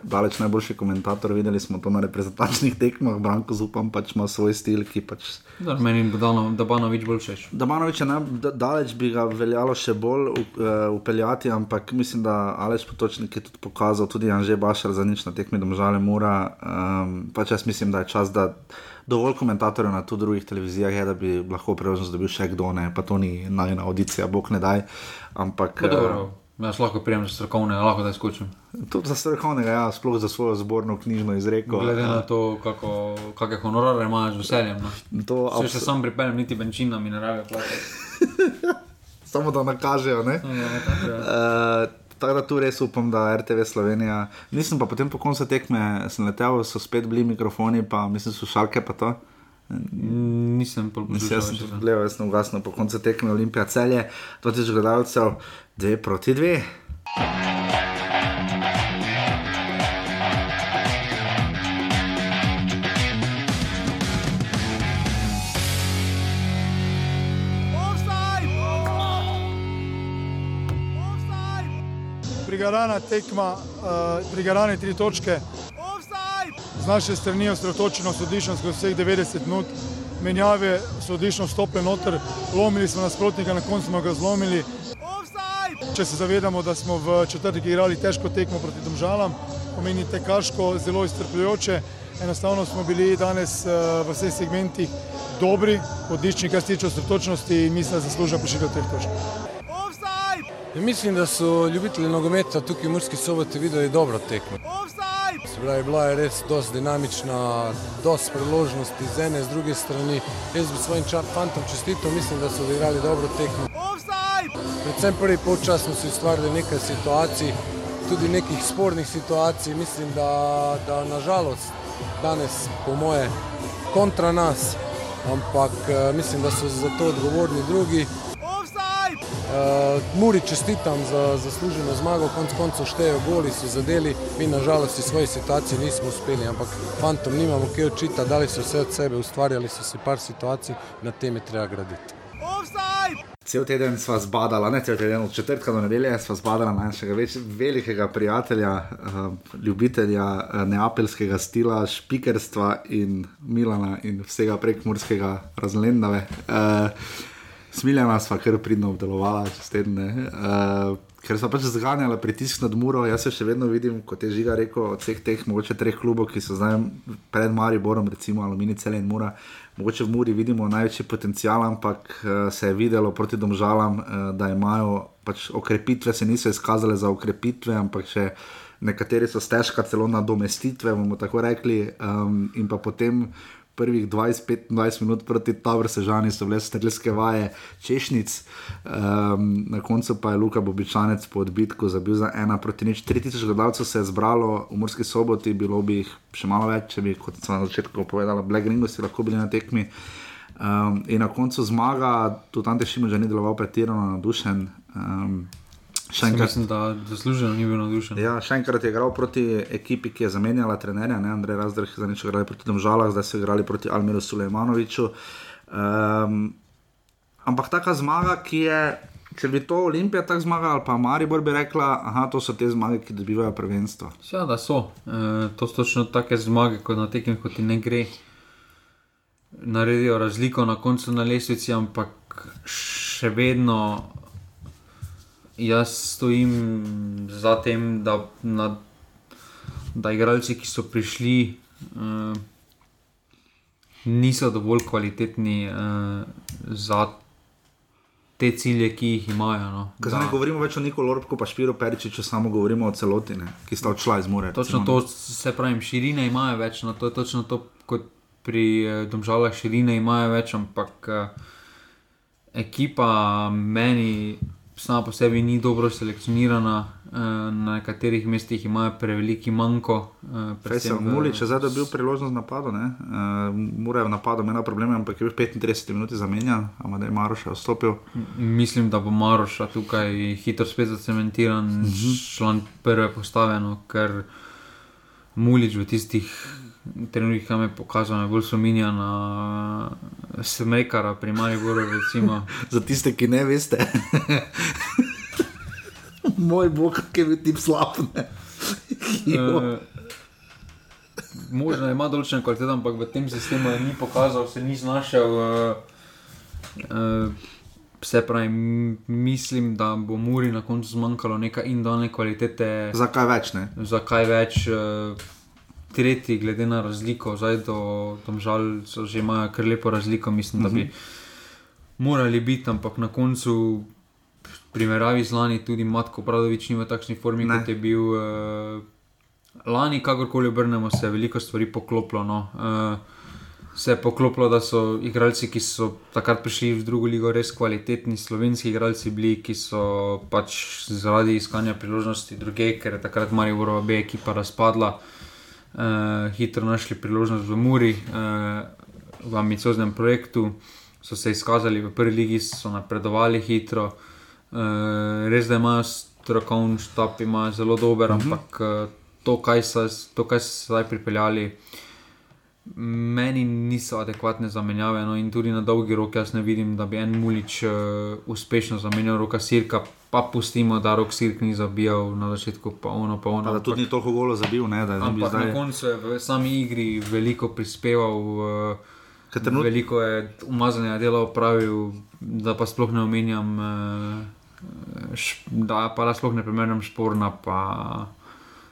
daleč najboljši komentator, videli smo to na reprezentančnih tekmah, Branko Zupan pač ima svoj stil, ki pač Da, meni bo dano, da bo noč bolj všeč. Damanovič je naj- da- daleč bi ga veljalo še bolj uh, upeljati, ampak mislim, da Aleš Potočnik je tudi pokazal, tudi Anže Bašar za nič na tekmi domžale mora. Um, pač jaz mislim, da je čas, da dovolj komentatorjev na tu drugih televizijah je, da bi lahko priložnost dobil še kdo, ne, pa to ni najna audicija, bog ne daj. Ampak Pa Dobro, jaz lahko prijem za strokovne, lahko da izkočim. uh, tudi za strokovnega, ja, sploh za svojo zborno knjižno izreko. Glede na eh, to, kako, kakšne honorare imaš z veseljem. No. to Če se sam pripeljem, niti benčina mi ne rabe plačati. (laughs) samo da nakažejo. Ne? Uh, tako da tu res upam, da RTV Slovenija. Nisem pa potem po koncu tekme, sem letel, so spet bili mikrofoni, pa mislim, so šalke pa to. Nisem pol Mislim, jaz sem tudi gledal, jaz sem ugasnil po koncu tekme Olimpija celje, 2000 gledalcev, 2 proti 2. Prigarana tekma, prigarane tri točke. Z naše strani osredotočenost odlično skozi vseh 90 minut, menjave so odlično vstopile noter, lomili smo nasprotnika, na koncu smo ga zlomili. Če se zavedamo, da smo v četrtek igrali težko tekmo proti domžalam, pomeni tekaško zelo iztrpljujoče. Enostavno smo bili danes eh, v vseh segmentih dobri, odlični, kar se tiče osredotočenosti in mislim, da zaslužijo prišitev teh točk. Ja, mislim, da so ljubitelji nogometa tukaj v Murski soboti videli dobro tekmo. Se pravi, bila je res dosti dinamična, dosti priložnosti z ene, z druge strani. Jaz bi svojim fantom čestitev, mislim, da so odigrali dobro tekmo. Predvsem prvi polčas smo si ustvarili nekaj situacij, tudi nekih spornih situacij. Mislim, da, da nažalost danes, po moje, kontra nas, ampak eh, mislim, da so za to odgovorni drugi. Uh, Muri čestitam za zasluženo zmago, konc koncev štejejo goli, so zadeli, mi nažalost iz svoje situacije nismo uspeli, ampak fantom nimamo kaj očita, dali so vse od sebe, ustvarjali so si par situacij, na tem je treba graditi. Cel teden sva zbadala, ne cel teden, od četrtka do nedelje sva zbadala našega več, velikega prijatelja, uh, ljubitelja uh, neapeljskega stila, špikerstva in Milana in vsega prekmurskega razlendave. Uh, Smiljena sva kar pridno obdelovala čez tedne. Uh, ker so pač zganjala pritisk nad Muro, jaz se še vedno vidim, kot je Žiga rekel, od vseh teh mogoče treh klubov, ki so zdaj pred Mariborom, recimo Alumini, Cele in Mura. Mogoče v Muri vidimo največji potencial, ampak uh, se je videlo proti domžalam, uh, da imajo pač okrepitve, se niso izkazale za okrepitve, ampak še nekateri so stežka celo nadomestitve, bomo tako rekli. Um, in pa potem prvih 20-25 minut proti Tabor Sežani so bile strelske vaje češnic, um, na koncu pa je Luka Bobičanec po odbitku zabil za ena proti nič. 3000 gledalcev se je zbralo v Murski soboti, bilo bi jih še malo več, če bi, kot sem na začetku povedala, Black Ringosi lahko bili na tekmi. Um, in na koncu zmaga, tudi Ante Šimoža ni deloval pretirano navdušen. Um, še enkrat, Mislim, da zasluženo ni bil navdušen. Ja, še enkrat je igral proti ekipi, ki je zamenjala trenerja, ne Andrej Razdrh, za nič igrali proti Domžalah, zdaj so igrali proti Almiru Sulejmanoviču. Um, ampak taka zmaga, ki je, če bi to Olimpija tako zmagala, ali pa Maribor bi rekla, aha, to so te zmage, ki dobivajo prvenstvo. Ja, da so. E, to so točno take zmage, kot na tekem, kot ti ne gre. Naredijo razliko na koncu na lestvici, ampak še vedno jaz stojim za tem, da, na, da igralci, ki so prišli, uh, niso dovolj kvalitetni uh, za te cilje, ki jih imajo. No. Zdaj ne govorimo več o Nikolu Orbku, pa Špiru Peričiču, samo govorimo o celoti, ne, ki sta odšla iz Mure. Točno to, se pravi, širine imajo več, no, to je točno to, kot pri eh, Domžalah širine imajo več, ampak uh, ekipa meni sama po sebi ni dobro selekcionirana, eh, na nekaterih mestih imajo preveliki manjko. Eh, se je Muli, če zdaj dobil priložnost napada, uh, mora v napadu imeti probleme, ampak je bil 35 minut zamenjan, ali da je Maroš vstopil. Mislim, da bo Maroš tukaj hitro spet zacementiran, mhm. član prve postavljeno, ker Mulič v tistih trenutkih, ki me pokazuje, najbolj spominja na Smekara, primarni Goro. (laughs) Za tiste, ki ne veste, (laughs) moj bog, ki je bil ti slab. uh, (laughs) možno ima določene kvalitete, ampak v tem sistemu ni pokazal, se ni znašel. Uh, uh, Vse pravi, mislim, da bo Muri na koncu zmanjkalo nekaj indolne kvalitete. Zakaj več? Ne? Zakaj več? Uh, tretji, glede na razliko, zdaj do Tomžal so že imajo kar lepo razliko, mislim, da bi uh mhm. -huh. morali biti, ampak na koncu, primerjavi z lani, tudi Matko Pradovič ni v takšni formi, ne. kot je bil uh, lani, kakorkoli obrnemo, se je veliko stvari poklopilo. No. Uh, Se je poklopilo, da so igralci, ki so takrat prišli v drugo ligo, res kvalitetni slovenski igralci, bili, ki so pač zaradi iskanja priložnosti druge, ker je takrat Marijo B. ekipa razpadla. Uh, uh, hitro našli priložnost v Muri, uh, v ambicioznem projektu, so se izkazali v prvi ligi, so napredovali hitro. Uh, res da imajo strokovni štab, imajo zelo dober, uh mhm. -huh. ampak uh, to, kaj so, to, kaj so zdaj pripeljali. Meni niso adekvatne zamenjave, no in tudi na dolgi rok jaz ne vidim, da bi en mulič uh, uspešno zamenjal roka Sirka, pa pustimo, da rok Sirk ni zabijal na začetku, pa ono, pa ono. Da tudi ni toliko golo zabil, ne, da je ampak zdaj... na koncu v sami igri veliko prispeval, uh, trenut... veliko je umazanja dela opravil, da pa sploh ne omenjam, uh, š... da pa da sploh ne primerjam šporna. Pa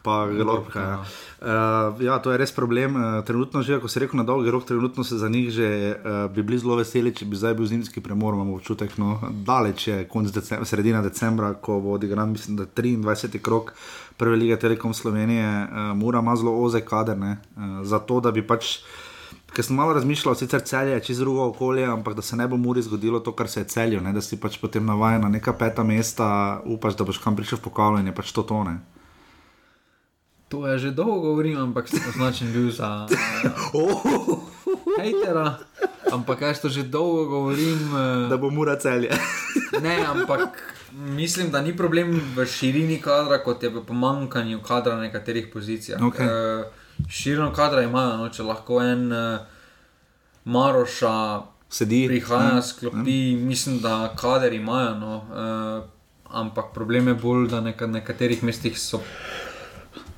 pa Lorka. Ja. Uh, ja, to je res problem. Uh, trenutno, že, ko se reko na dolgi rok, trenutno se za njih že uh, bi bili zelo veseli, če bi zdaj bil zimski premor, imamo občutek, no, daleč je konc decembra, sredina decembra, ko bo odigran, mislim, da 23. krok prve lige Telekom Slovenije, uh, mora ima zelo oze kaderne, uh, zato da bi pač. Ker sem malo razmišljal, sicer celje je čez drugo okolje, ampak da se ne bo muri zgodilo to, kar se je celjo, ne? da si pač potem navaden na neka peta mesta, upaš, da boš kam prišel v pokalo in je pač to tone. To je že dolgo govorim, ampak sem označen bil za (laughs) hejtera. Ampak jaz to že dolgo govorim. Eh, da bo mura celje. ne, ampak mislim, da ni problem v širini kadra, kot je v pomankanju kadra na nekaterih pozicijah. Okay. Uh, širino kadra imajo, no, če lahko en uh, Maroša Sedi. prihaja, sklopi, mm. mislim, da kader imajo. No, uh, ampak problem je bolj, da na nekaterih mestih so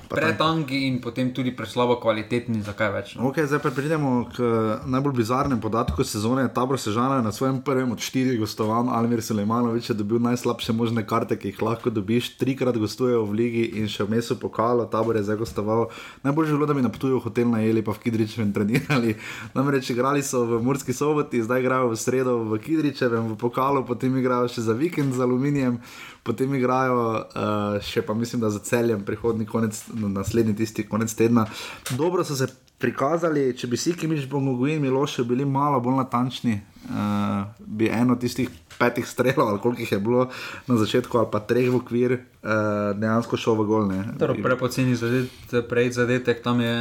pretanki in potem tudi preslabo kvalitetni, zakaj več. No? Okay, zdaj pa pridemo k najbolj bizarnem podatku sezone. Tabor Sežana je na svojem prvem od štirih gostovanj, Almir Sulejmanovič dobil najslabše možne karte, ki jih lahko dobiš. Trikrat gostujejo v ligi in še v mestu pokalo, tabor je zdaj gostoval. Najbolj želo, da bi na potuju hotel najeli, pa v Kidričevem trenirali. (laughs) Namreč igrali so v Murski soboti, zdaj igrajo v sredo v Kidričevem, v pokalu, potem igrajo še za vikend z aluminijem potem igrajo uh, še pa mislim, da za celjem prihodni konec, naslednji tisti konec tedna. Dobro so se prikazali, če bi si ki miš Bongoguin Miloše bili malo bolj natančni, uh, bi eno tistih petih strelov, ali koliko jih je bilo na začetku, ali pa treh v okvir, uh, dejansko šel v golne. Prepoceni zadetek, prej zadetek tam je.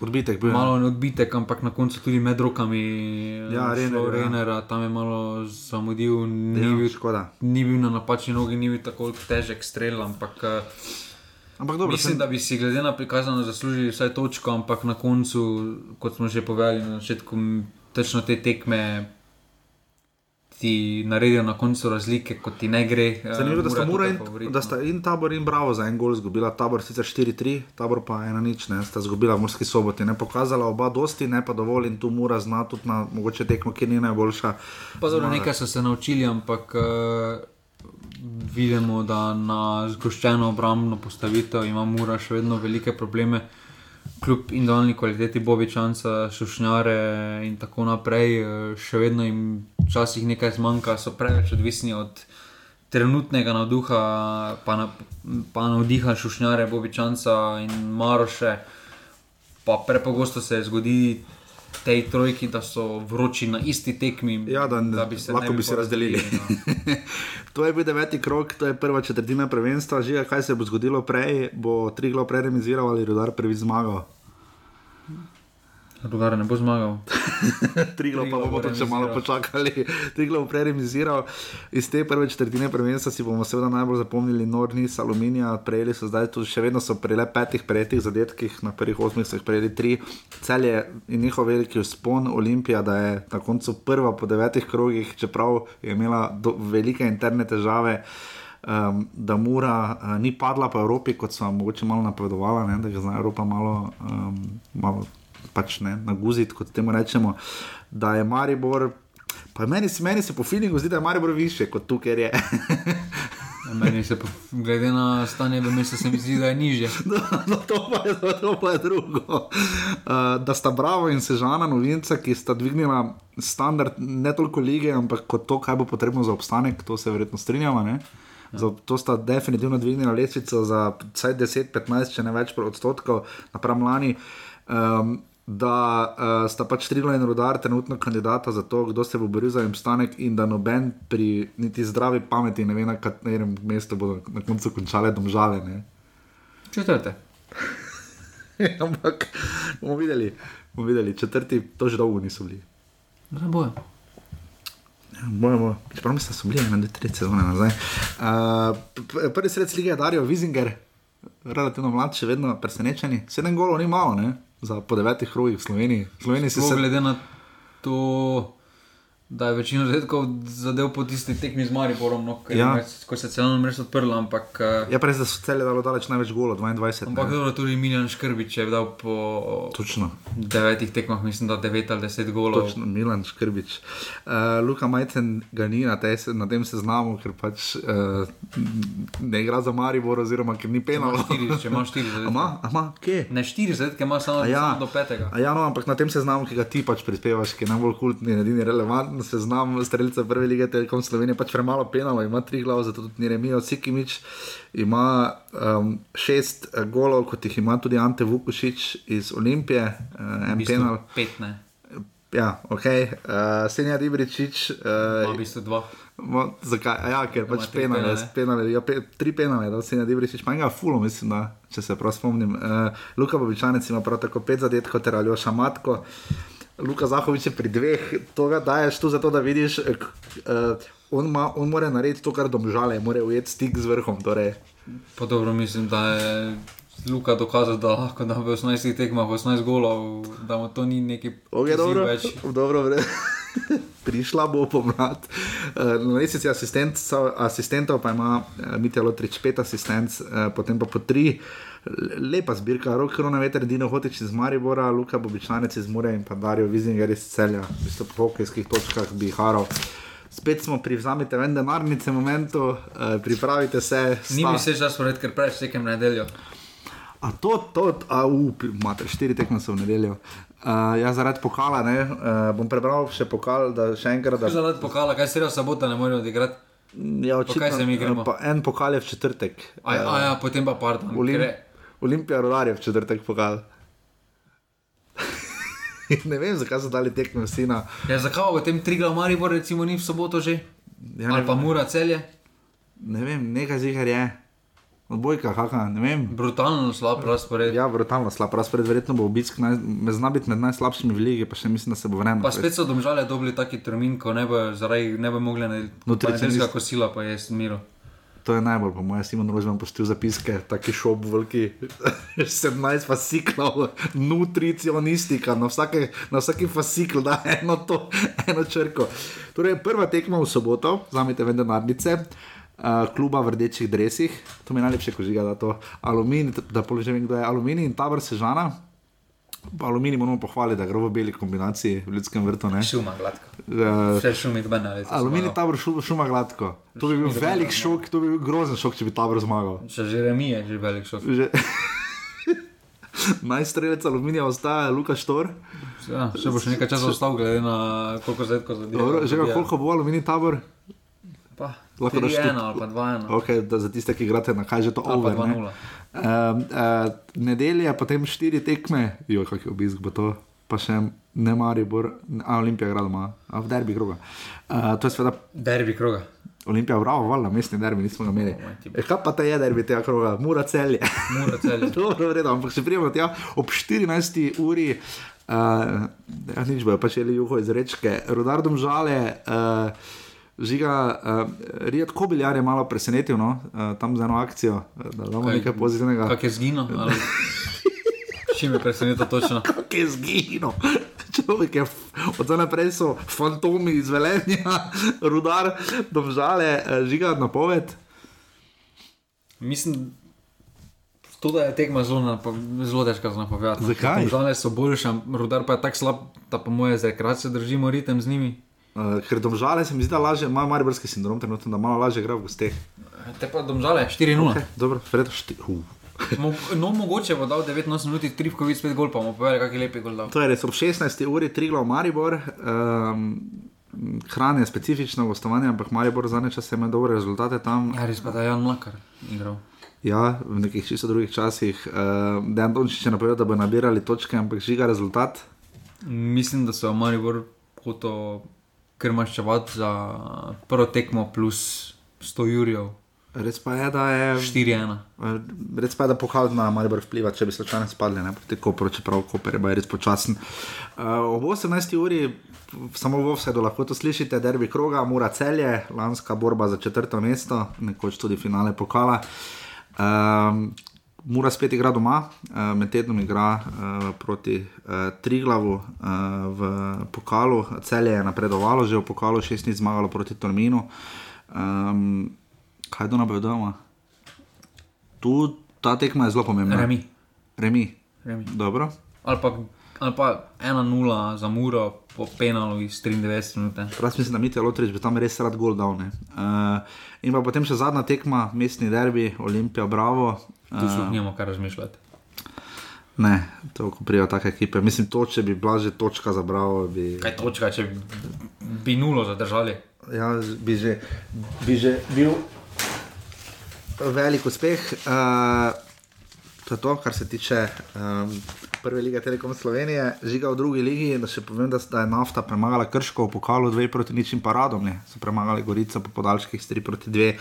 Odbitek bil. Malo odbitek, ampak na koncu tudi med rokami. Ja, Renera, Renera tam je malo zamudil, ni, ja, bil, ni bil na napačni nogi, ni bil tako težek strel. Ampak, eh, ampak dobro, mislim, sem... da bi si glede na prikazano zaslužili vsaj točko, ampak na koncu, kot smo že povedali na začetku, tečno te tekme ti naredijo na koncu razlike, kot ti ne gre. Eh, Zanimivo, da sta, in, da sta in tabor in bravo za en gol izgubila. Tabor sicer 4-3, tabor pa ena nič, ne sta izgubila v morski soboti. Ne pokazala oba dosti, ne pa dovolj in tu mora znati tudi na mogoče tekmo, ki ni najboljša. Pa zelo nekaj so se naučili, ampak. Uh, vidimo, da na zgoščeno obrambno postavitev ima Mura še vedno velike probleme. Kljub individualni kvaliteti Bobičanca, Šušnjare in tako naprej, eh, še vedno jim včasih nekaj zmanjka, so preveč odvisni od trenutnega navduha, pa, na, pa navdiha Šušnjare, Bobičanca in Maroše. Pa prepogosto se zgodi tej trojki, da so vroči na isti tekmi. Ja, da, da bi se lahko bi se razdelili. No. (laughs) to je bil deveti krok, to je prva četrtina prvenstva. Že kaj se bo zgodilo prej, bo tri glo preremiziral ali rodar prvi zmagal. Rudar ne bo zmagal. (laughs) Triglo pa bomo to še malo počakali. (laughs) Triglo bo preremiziral. Iz te prve četrtine prvenstva si bomo seveda najbolj zapomnili Nordnis, Aluminija. Prejeli so zdaj tudi še vedno so prejeli petih prejetih zadetkih, na prvih osmih so jih prejeli tri. Cel je in njihov veliki uspon Olimpija, da je na koncu prva po devetih krogih, čeprav je imela do, velike interne težave. Um, da mora uh, ni padla po Evropi, kot so mogoče malo napovedovali, da je za Evropo malo, um, malo pač ne, na guzit, kot temu rečemo, da je Maribor. Pa meni, meni se po filmu zdi, da je Maribor više kot tukaj je. Meni se, glede na stanje v mestu, se mi zdi, da je niže. (laughs) No, no, to, pa je, to pa je drugo. Uh, da sta Bravo in Sežana, novinca, ki sta dvignila standard ne toliko lige, ampak kot to, kaj bo potrebno za obstanek, to se verjetno strinjamo. Ja. To sta definitivno dvignila lestvico za 10-15, če ne več odstotkov, napram lani. Um, da uh, sta pač Trigla in Rudar trenutno kandidata za to, kdo se bo boril za imstanek, in da noben pri niti zdravi pameti ne ve, na katerem mestu bodo na koncu končale domžale. Četrte. (laughs) Ampak bomo videli, bomo videli, četrti, to že dolgo niso bili. Ne bojo. Bojimo, čeprav mislim, da so bili na dve, tri sezone nazaj. Uh, prvi sred lige je Darijo Vizinger, relativno mlad, še vedno presenečeni. Sedem golov ni malo, ne? Za po devetih krogih v Sloveniji. Sloveniji se glede na to, da je večino redkov zadev po tisti tekmi z Mariborom, no, ja. ko se je celno mrežo odprlo. Ampak, eh, ja, prej so cele dalo daleč največ golo, 22. Ampak dobro, tudi Miljan Škrbič je dal po Točno. devetih tekmah, mislim, da 9 ali 10 golov. Točno, Miljan Škrbič. Uh, Luka Majcen ga ni na, te, na tem seznamu, ker pač uh, ne igra za Maribor, oziroma ker ni penal. Če imaš 40, ama, ama, kje? Ne 40, ker imaš samo, ja. samo do 5. Ja, no, ampak na tem seznamu, ki ga ti pač prispevaš, ki je najbolj kultni, edini relevantni na seznamu streljca prve lige Telekom Slovenije, pač premalo penalo, ima tri glave, zato tudi ni remijo. Sikimič ima um, šest uh, golov, kot jih ima tudi Ante Vukušič iz Olimpije, uh, en penal. Pet, ne. Ja, ok, uh, Senja Dibričič. Uh, v bistvu dva. Mo, zakaj? Ja, ker pač penale, penale, ja, pe, tri penale, da se ne Dibričič, pa enega fulo, mislim, da, če se prav spomnim. Uh, Luka Bobičanec ima prav tako pet zadetkov, ter Aljoša Matko. Luka Zahovič je pri dveh, to ga daješ tu zato, da vidiš, uh, on, ma, on mora narediti to, kar domžale, mora ujeti stik z vrhom. Torej. Pa dobro, mislim, da je Luka dokazal, da lahko da v 18 tekmah 18 golov, da mu to ni neki okay, dobro, več. (laughs) Dobro, vre. (laughs) Prišla bo pomlad. Uh, na lestvici asistentov pa ima uh, Mitja Lotrič 5 asistentov, uh, potem pa po 3 lepa zbirka, rok korona veter, Dino Hotič iz Maribora, Luka Bobičanec iz Mure in pa Darijo Vizinger iz Celja, v bistvu po hokejskih točkah bi harov. Spet smo pri vzamite ven denarnice momentu, uh, pripravite se. Ni mi se že spored, ker prej vsekem nedeljo. A to, to, a up, imate štiri tekme v nedeljo. Uh, ja, zaradi pokala, ne, uh, bom prebral še pokal, da še enkrat. Da... Zaradi pokala, kaj se reče, sabota ne morejo odigrati. Ja, očitno, kaj se mi gremo? En pokal je v četrtek. A, a ja, potem pa pardon. Olim... Olimpija rodarje v četrtek pokal. (laughs) ne vem, zakaj so dali tekmo sina. Ja, zakaj v tem triga v Mariboru, recimo, ni v soboto že? Ja, Ali pa mura celje? Ne vem, nekaj zihar je. Odbojka, kakšna, ne vem. Brutalno slab razpored. Ja, brutalno slab razpored, verjetno bo obisk, naj, me zna biti med najslabšimi v lige, pa še mislim, da se bo vrnil. Pa spet so domžale dobili taki termin, ko ne bo, zaradi, ne bo mogli na nutricijska kosila, pa je smiro. To je najbolj, po mojem, Simon Rož vam postil zapiske, taki šop, veliki (laughs) 17 fasiklov, nutricionistika, na, vsake, na vsaki fasikl da eno, to, eno črko. Torej, prva tekma v soboto, zamete vende nadnice, uh, kluba v rdečih dresih, to mi je najlepše, ko žiga, da to aluminij, da položaj vem, kdo je aluminij in tabor sežana. Aluminij moramo pohvaliti, da gre v beli kombinaciji v ljudskem vrtu. Ne? Šuma gladko. Uh, Vse šumi dbene. aluminij tabor šuma, šuma gladko. To bi bil velik šok, to bi bil grozen šok, če bi tabor zmagal. Še Jeremij je že velik šok. Že... (laughs) Najstrelec aluminija ostaja Luka Štor. Ja, še bo še nekaj časa ostal, glede na koliko zetko zadeva. Že koliko bo aluminij tabor? Pa, Lahko daš 3-1 tu- ali pa 2-1. Okay, da za tiste, ki igrate na kaj že to over. ne. 2-0. Uh, nedelja, potem štiri tekme, jo, kak je obisk bo to, pa še ne Maribor, a Olimpija igra doma, a v derbi kroga. Uh, to je seveda Derbi kroga. Olimpija, bravo, valjda, mestni derbi nismo ga imeli. E, kaj pa ta je derbi tega kroga, mura celje. Mura celje. (laughs) Dobro, vredo, ampak se prijemo tja ob 14. uri. Uh, ja, nič bojo pač jeli juho iz rečke. Rudardom žale, uh, žiga, uh, Rijat Kobiljar je malo presenetil, no? uh, tam z eno akcijo, uh, da damo nekaj pozitivnega. Kak je zginil? ali- (laughs) Čim je presenetil točno? Kak je zginil. (laughs) Človek je, od zdaj naprej so fantomi iz Velenja, (laughs) rudar, domžale, uh, žiga napoved. Mislim, to, da je tekma zelo, zelo težka za napovedati. no. Zakaj? Domžale so boljše, rudar pa je tako slab, da po moje za rekreacijo držimo ritem z njimi. Uh, ker domžale se mi zdi, da lažje, ima mariborski sindrom trenutno, da malo lažje igra v gosteh. Te pa domžale, 4-0. Okay, dobro, Fredo, šti, uh. Mo, no, mogoče bo dal 19 minut, Trivkovic 5 gol, pa bomo povedali, kak je lepi gol dal. To je res ob 16. uri, Triglav, Maribor. Um, Hrana je specifično gostovanje, ampak Maribor za nekaj časa ima dobre rezultate tam. Ja, res pa da je Jan Mlakar igral. Ja, v nekih čisto drugih časih. Uh, Dejan Dončić je napovedal, da bo nabirali točke, ampak žiga rezultat. Mislim, da so Maribor hotel kar maščevati za prvo tekmo plus 100 jurjev. Res pa je, da je. 4-1. Eh, Res pa je, da pokal na Maribor vpliva, če bi slučajno spadli, ne proti Koperu, čeprav Koper je res počasen. Uh, ob 18. uri, samo v Ovsedu lahko to slišite, derbi kroga, mora celje, lanska borba za četrto mesto, nekoč tudi finale pokala. Um, Mura spet igra doma, uh, med tednom igra uh, proti uh, Triglavu uh, v pokalu, celje je napredovalo, že v pokalu šestnic zmagalo proti Torminu. Um, kaj do napovedujemo? Tu ta tekma je zelo pomembna. Remi. Remi. Remi. Dobro. Ali pa, ali pa 1-0 za Muro po penalu iz 93 minut. Jaz mislim, da Mitja Lotrič bi tam res rad gol dal. ne. Uh, in pa potem še zadnja tekma, mestni derbi, Olimpija, Bravo. Tu nimamo kar razmišljati. Ne, to ko prijajo take ekipe. Mislim, to, če bi bila že točka za Bravo, bi, Kaj točka, če bi, bi nulo zadržali? ja, bi, že, bi že bil velik uspeh. Uh, to je to, kar se tiče um, prve lige Telekom Slovenije, žiga v drugi ligi. Da še povem, da, da je nafta premagala Krško v pokalu 2 proti ničim paradom, ne. so premagali Gorico po podaljških 3 proti 2.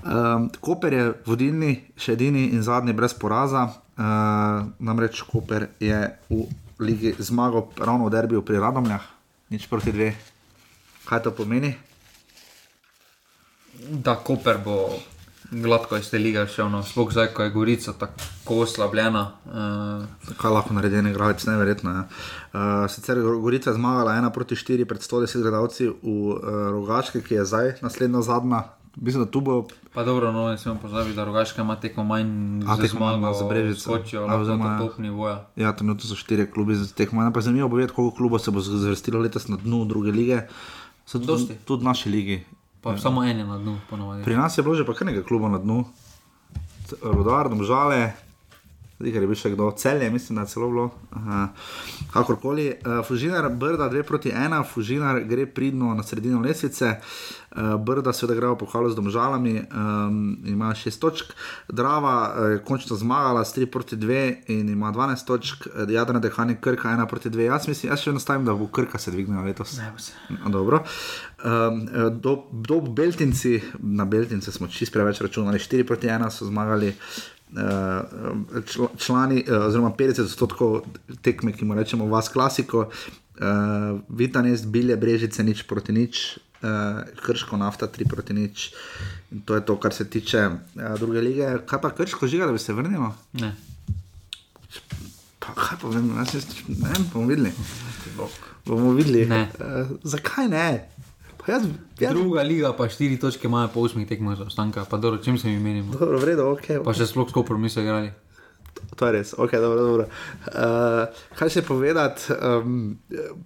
Um, Koper je vodilni, še edini in zadnji brez poraza. Uh, namreč Koper je v ligi zmagal ravno v derbiju pri Radomljah, nič proti dve. Kaj to pomeni? Da Koper bo gladko iz te lige šel, no, sploh zdaj, ko je Gorica tako oslabljena. Uh, Kaj lahko naredi en igralec, neverjetno. Ja. Uh, sicer je Gorica zmagala 1 proti 4 pred 110 gledalci v uh, Rogaški, ki je zdaj naslednja zadnja. Mislim, da tu bo pa dobro, no, ne smemo pozabiti, da Rogaška ima tekmo manj A, za tekmo manj ima zmago, za Brežico. skočijo, A, lahko oziroma- to top nivoja. Ja, trenutno so štiri klubi za teh manj, pa zanimivo bo videti, koliko klubov se bo zvrstilo letos na dnu druge lige. So tudi, tudi naši ligi. Pa samo en je na dnu, ponovadi. Pri nas je bilo že pa kar nekaj klubov na dnu, rodar, domžale. Ker je bil še kdo, celje, mislim, da je celo bilo. Uh, kakorkoli, uh, Fužinar, Brda 2 proti 1, Fužinar gre pridno na sredino lesvice, uh, Brda seveda gre v pokalu z domžalami, um, ima 6 točk, Drava uh, je končno zmagala s 3 proti 2 in ima 12 točk, Jadrna Dehani Krka 1 proti 2. Jaz mislim, jaz še vedno stavim, da bo Krka se dvignila letos. Ne. No, Dobro. Um, do, do Beltinci, na Beltince smo čist preveč računali, 4 proti 1 so zmagali. Uh, čl- člani, uh, oziroma 50 odstotkov tekme, ki mu rečemo, vas klasiko, uh, Vitanest, Bilje, Brežice, nič proti nič, uh, Krško, nafta, 3 proti nič. In to je to, kar se tiče uh, druge lige. Kaj pa Krško žiga, da bi se vrnilo? Ne. Pa, kaj pa vem, jaz- ne vem, bomo videli. Bomo videli. Ne. Uh, zakaj ne? Pa jaz, jaz, Druga liga, pa štiri točke imajo po osmih tekmah za ostanka, pa dobro, čim se mi menimo. Dobro, vredo, ok. Pa še sploh skupaj mi so igrali. To je res, ok, dobro. dobro. Uh, kaj še povedati, um,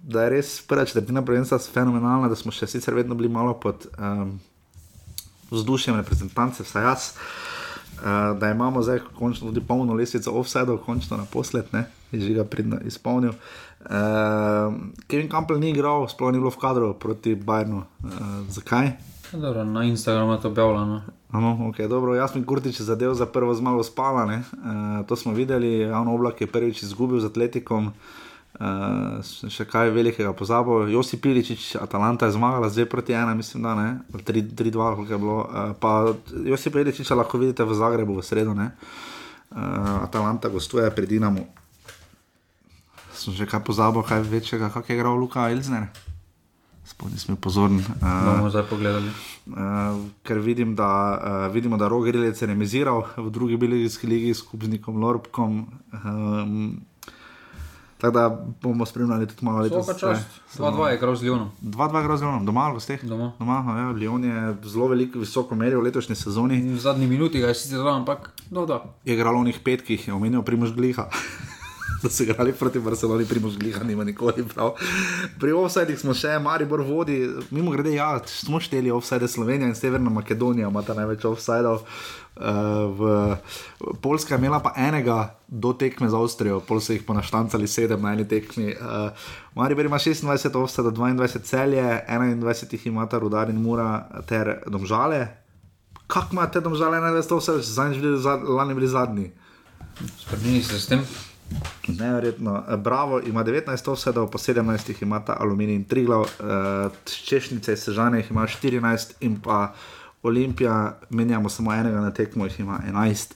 da je res prva četrtina prvenstva fenomenalna, da smo še sicer vedno bili malo pod um, vzdušjem reprezentance, vsaj jaz. Uh, da imamo zdaj končno tudi polno lesico offside, končno naposled, ne, že ga pridno izpolnil. Uh, Kevin Campbell ni igral, sploh ni bilo v kadru proti Bajnu. Uh, zakaj? Dobro, na Instagramu je to objavljeno. No, okay, dobro, jaz sem Kurtič zadev za prvo zmago spala. Uh, to smo videli, javno oblak je prvič izgubil z Atletikom. Uh, še kaj velikega pozabo. Josi Piličič, Atalanta je zmagala, zdaj proti ena, mislim, da ne, 3-2, koliko je bilo. Uh, pa Josi Piličič lahko vidite v Zagrebu v sredo. Uh, Atalanta gostuje pred Dinamo. Sem že kaj pozabil, kaj večjega, kak je igral Luka Elzner. Spodnji smo pozorni. Uh, bomo zdaj pogledali. Uh, ker vidim, da, uh, vidimo, da Roger je remiziral v drugi belgijski ligi s Kubnikom Lorbkom. Um, Tako da bomo spremljali tudi malo letos. 2-2 je grozno z Ljonom. 2-2 je grozno z Ljonom, doma ali ste? Doma. doma ja, Ljon je zelo veliko, visoko meril v letošnji sezoni. V zadnji minuti ga je sicer zelo, ampak do, do. Je igral v njih petkih, je omenil Primož Gliha. Da so igrali proti Barceloni, Primož Gliha nima nikoli prav. Pri offsajdih smo še, Maribor vodi, mimo grede, ja, smo šteli offsajde Slovenija in Severna Makedonija, ima ta največ offsajdov. Uh, v Poljska je imela pa enega do tekme za Avstrijo, pol so jih ponaštancali sedem na eni tekmi. Uh, Maribor ima 26, ovsada 22 celje, 21 jih ima ta rudar in mura ter domžale. Kako ima te domžale 21 ovsada, če so bili lani bili zadnji? Spremeni se s tem. Neverjetno. Bravo ima 19 ovsedov, po 17 ima ta aluminij in tri glav, uh, češnice, sežane jih ima 14 in pa Olimpija, menjamo samo enega na tekmo, jih ima 11.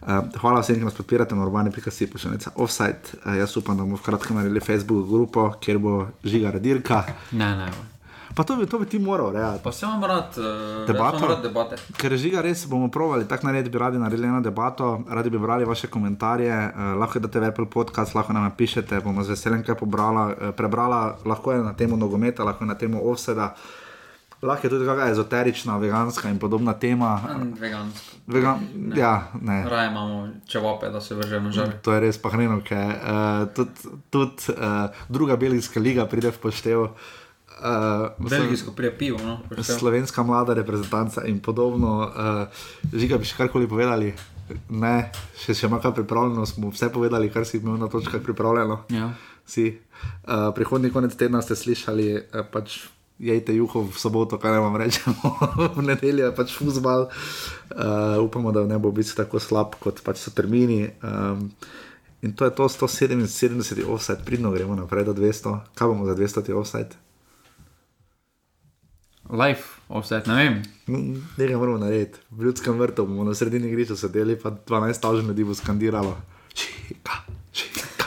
Uh, hvala vsem, ki nas podpirate na urbani.si, pošiljka offside. Uh, jaz upam, da bomo v kratkem naredili Facebook grupo, kjer bo žiga radirka. Ne, ne. Pa to bi, to bi ti moral, reči. Pa se imamo rad, uh, debato. Rad debate. Ker žiga res bomo provali, tako narediti bi radi naredili eno debato, radi bi brali vaše komentarje, uh, lahko da te v Apple podcast, lahko nam napišete, bomo z veseljem kaj pobrala, uh, prebrala, lahko je na temo nogometa, lahko je na temo offseda. Lahko je tudi kakšna ezoterična, veganska in podobna tema. Veganska. Vegan, ne. Ja, ne. Raje imamo čevape, da se vržemo žal. To je res pahneno, ker uh, tudi tud, uh, druga belgijska liga pride v poštevo. Uh, Belgijsko prepivo. No, slovenska mlada reprezentanca in podobno. Uh, Žiga, bi še karkoli povedali? Ne, še, še ima kaj pripravljeno, smo vse povedali, kar si imel na točkah pripravljeno. Ja. Uh, prihodnji konec tedna ste slišali, uh, pač jejte juho v soboto, kaj vam rečemo, (laughs) v nedeljo je pač fuzbal. Uh, upamo, da ne bo biti tako slab, kot pač so termini. Um, in to je to 177 offset, pridno gremo naprej do 200. Kaj bomo za 200 offset? Life, offset, ne vem. Nekaj moramo narediti. V ljudskem vrtu bomo na sredini griča sedeli, pa 12 tažen ljudi bo skandiralo. Čika, čika.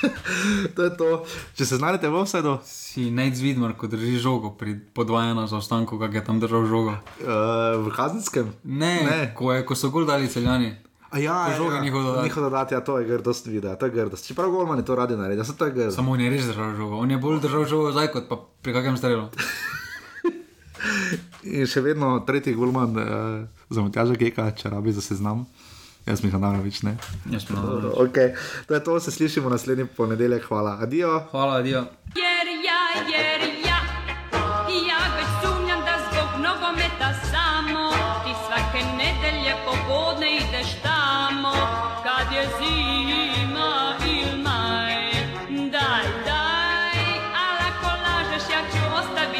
(laughs) to je to. Če se znajdete v offsetu. Si najzvidmar, ko drži žogo pri podvajanju za ostanku, kak je tam držal žogo. Uh, v kazenskem? Ne, ne. Ko, je, ko so gol dali celjani. A ja, žoga ja, njihov dodati. Njihov dodati, ja, to je grdost videa, to je grdost. Čeprav golmani to radi naredijo, to je grdost. Samo on je res držal žogo, on je bolj držal žogo zdaj kot pa pri kakem strelu. (laughs) In še vedno tretji golman uh, za Matjaža Geka, če rabi za seznam. Jaz mi ga naravno več ne. Jaz mi ga naravno več. Okay. To je to, se slišimo naslednji ponedeljek. Hvala. Adijo. Hvala, adijo. Jer ja, jer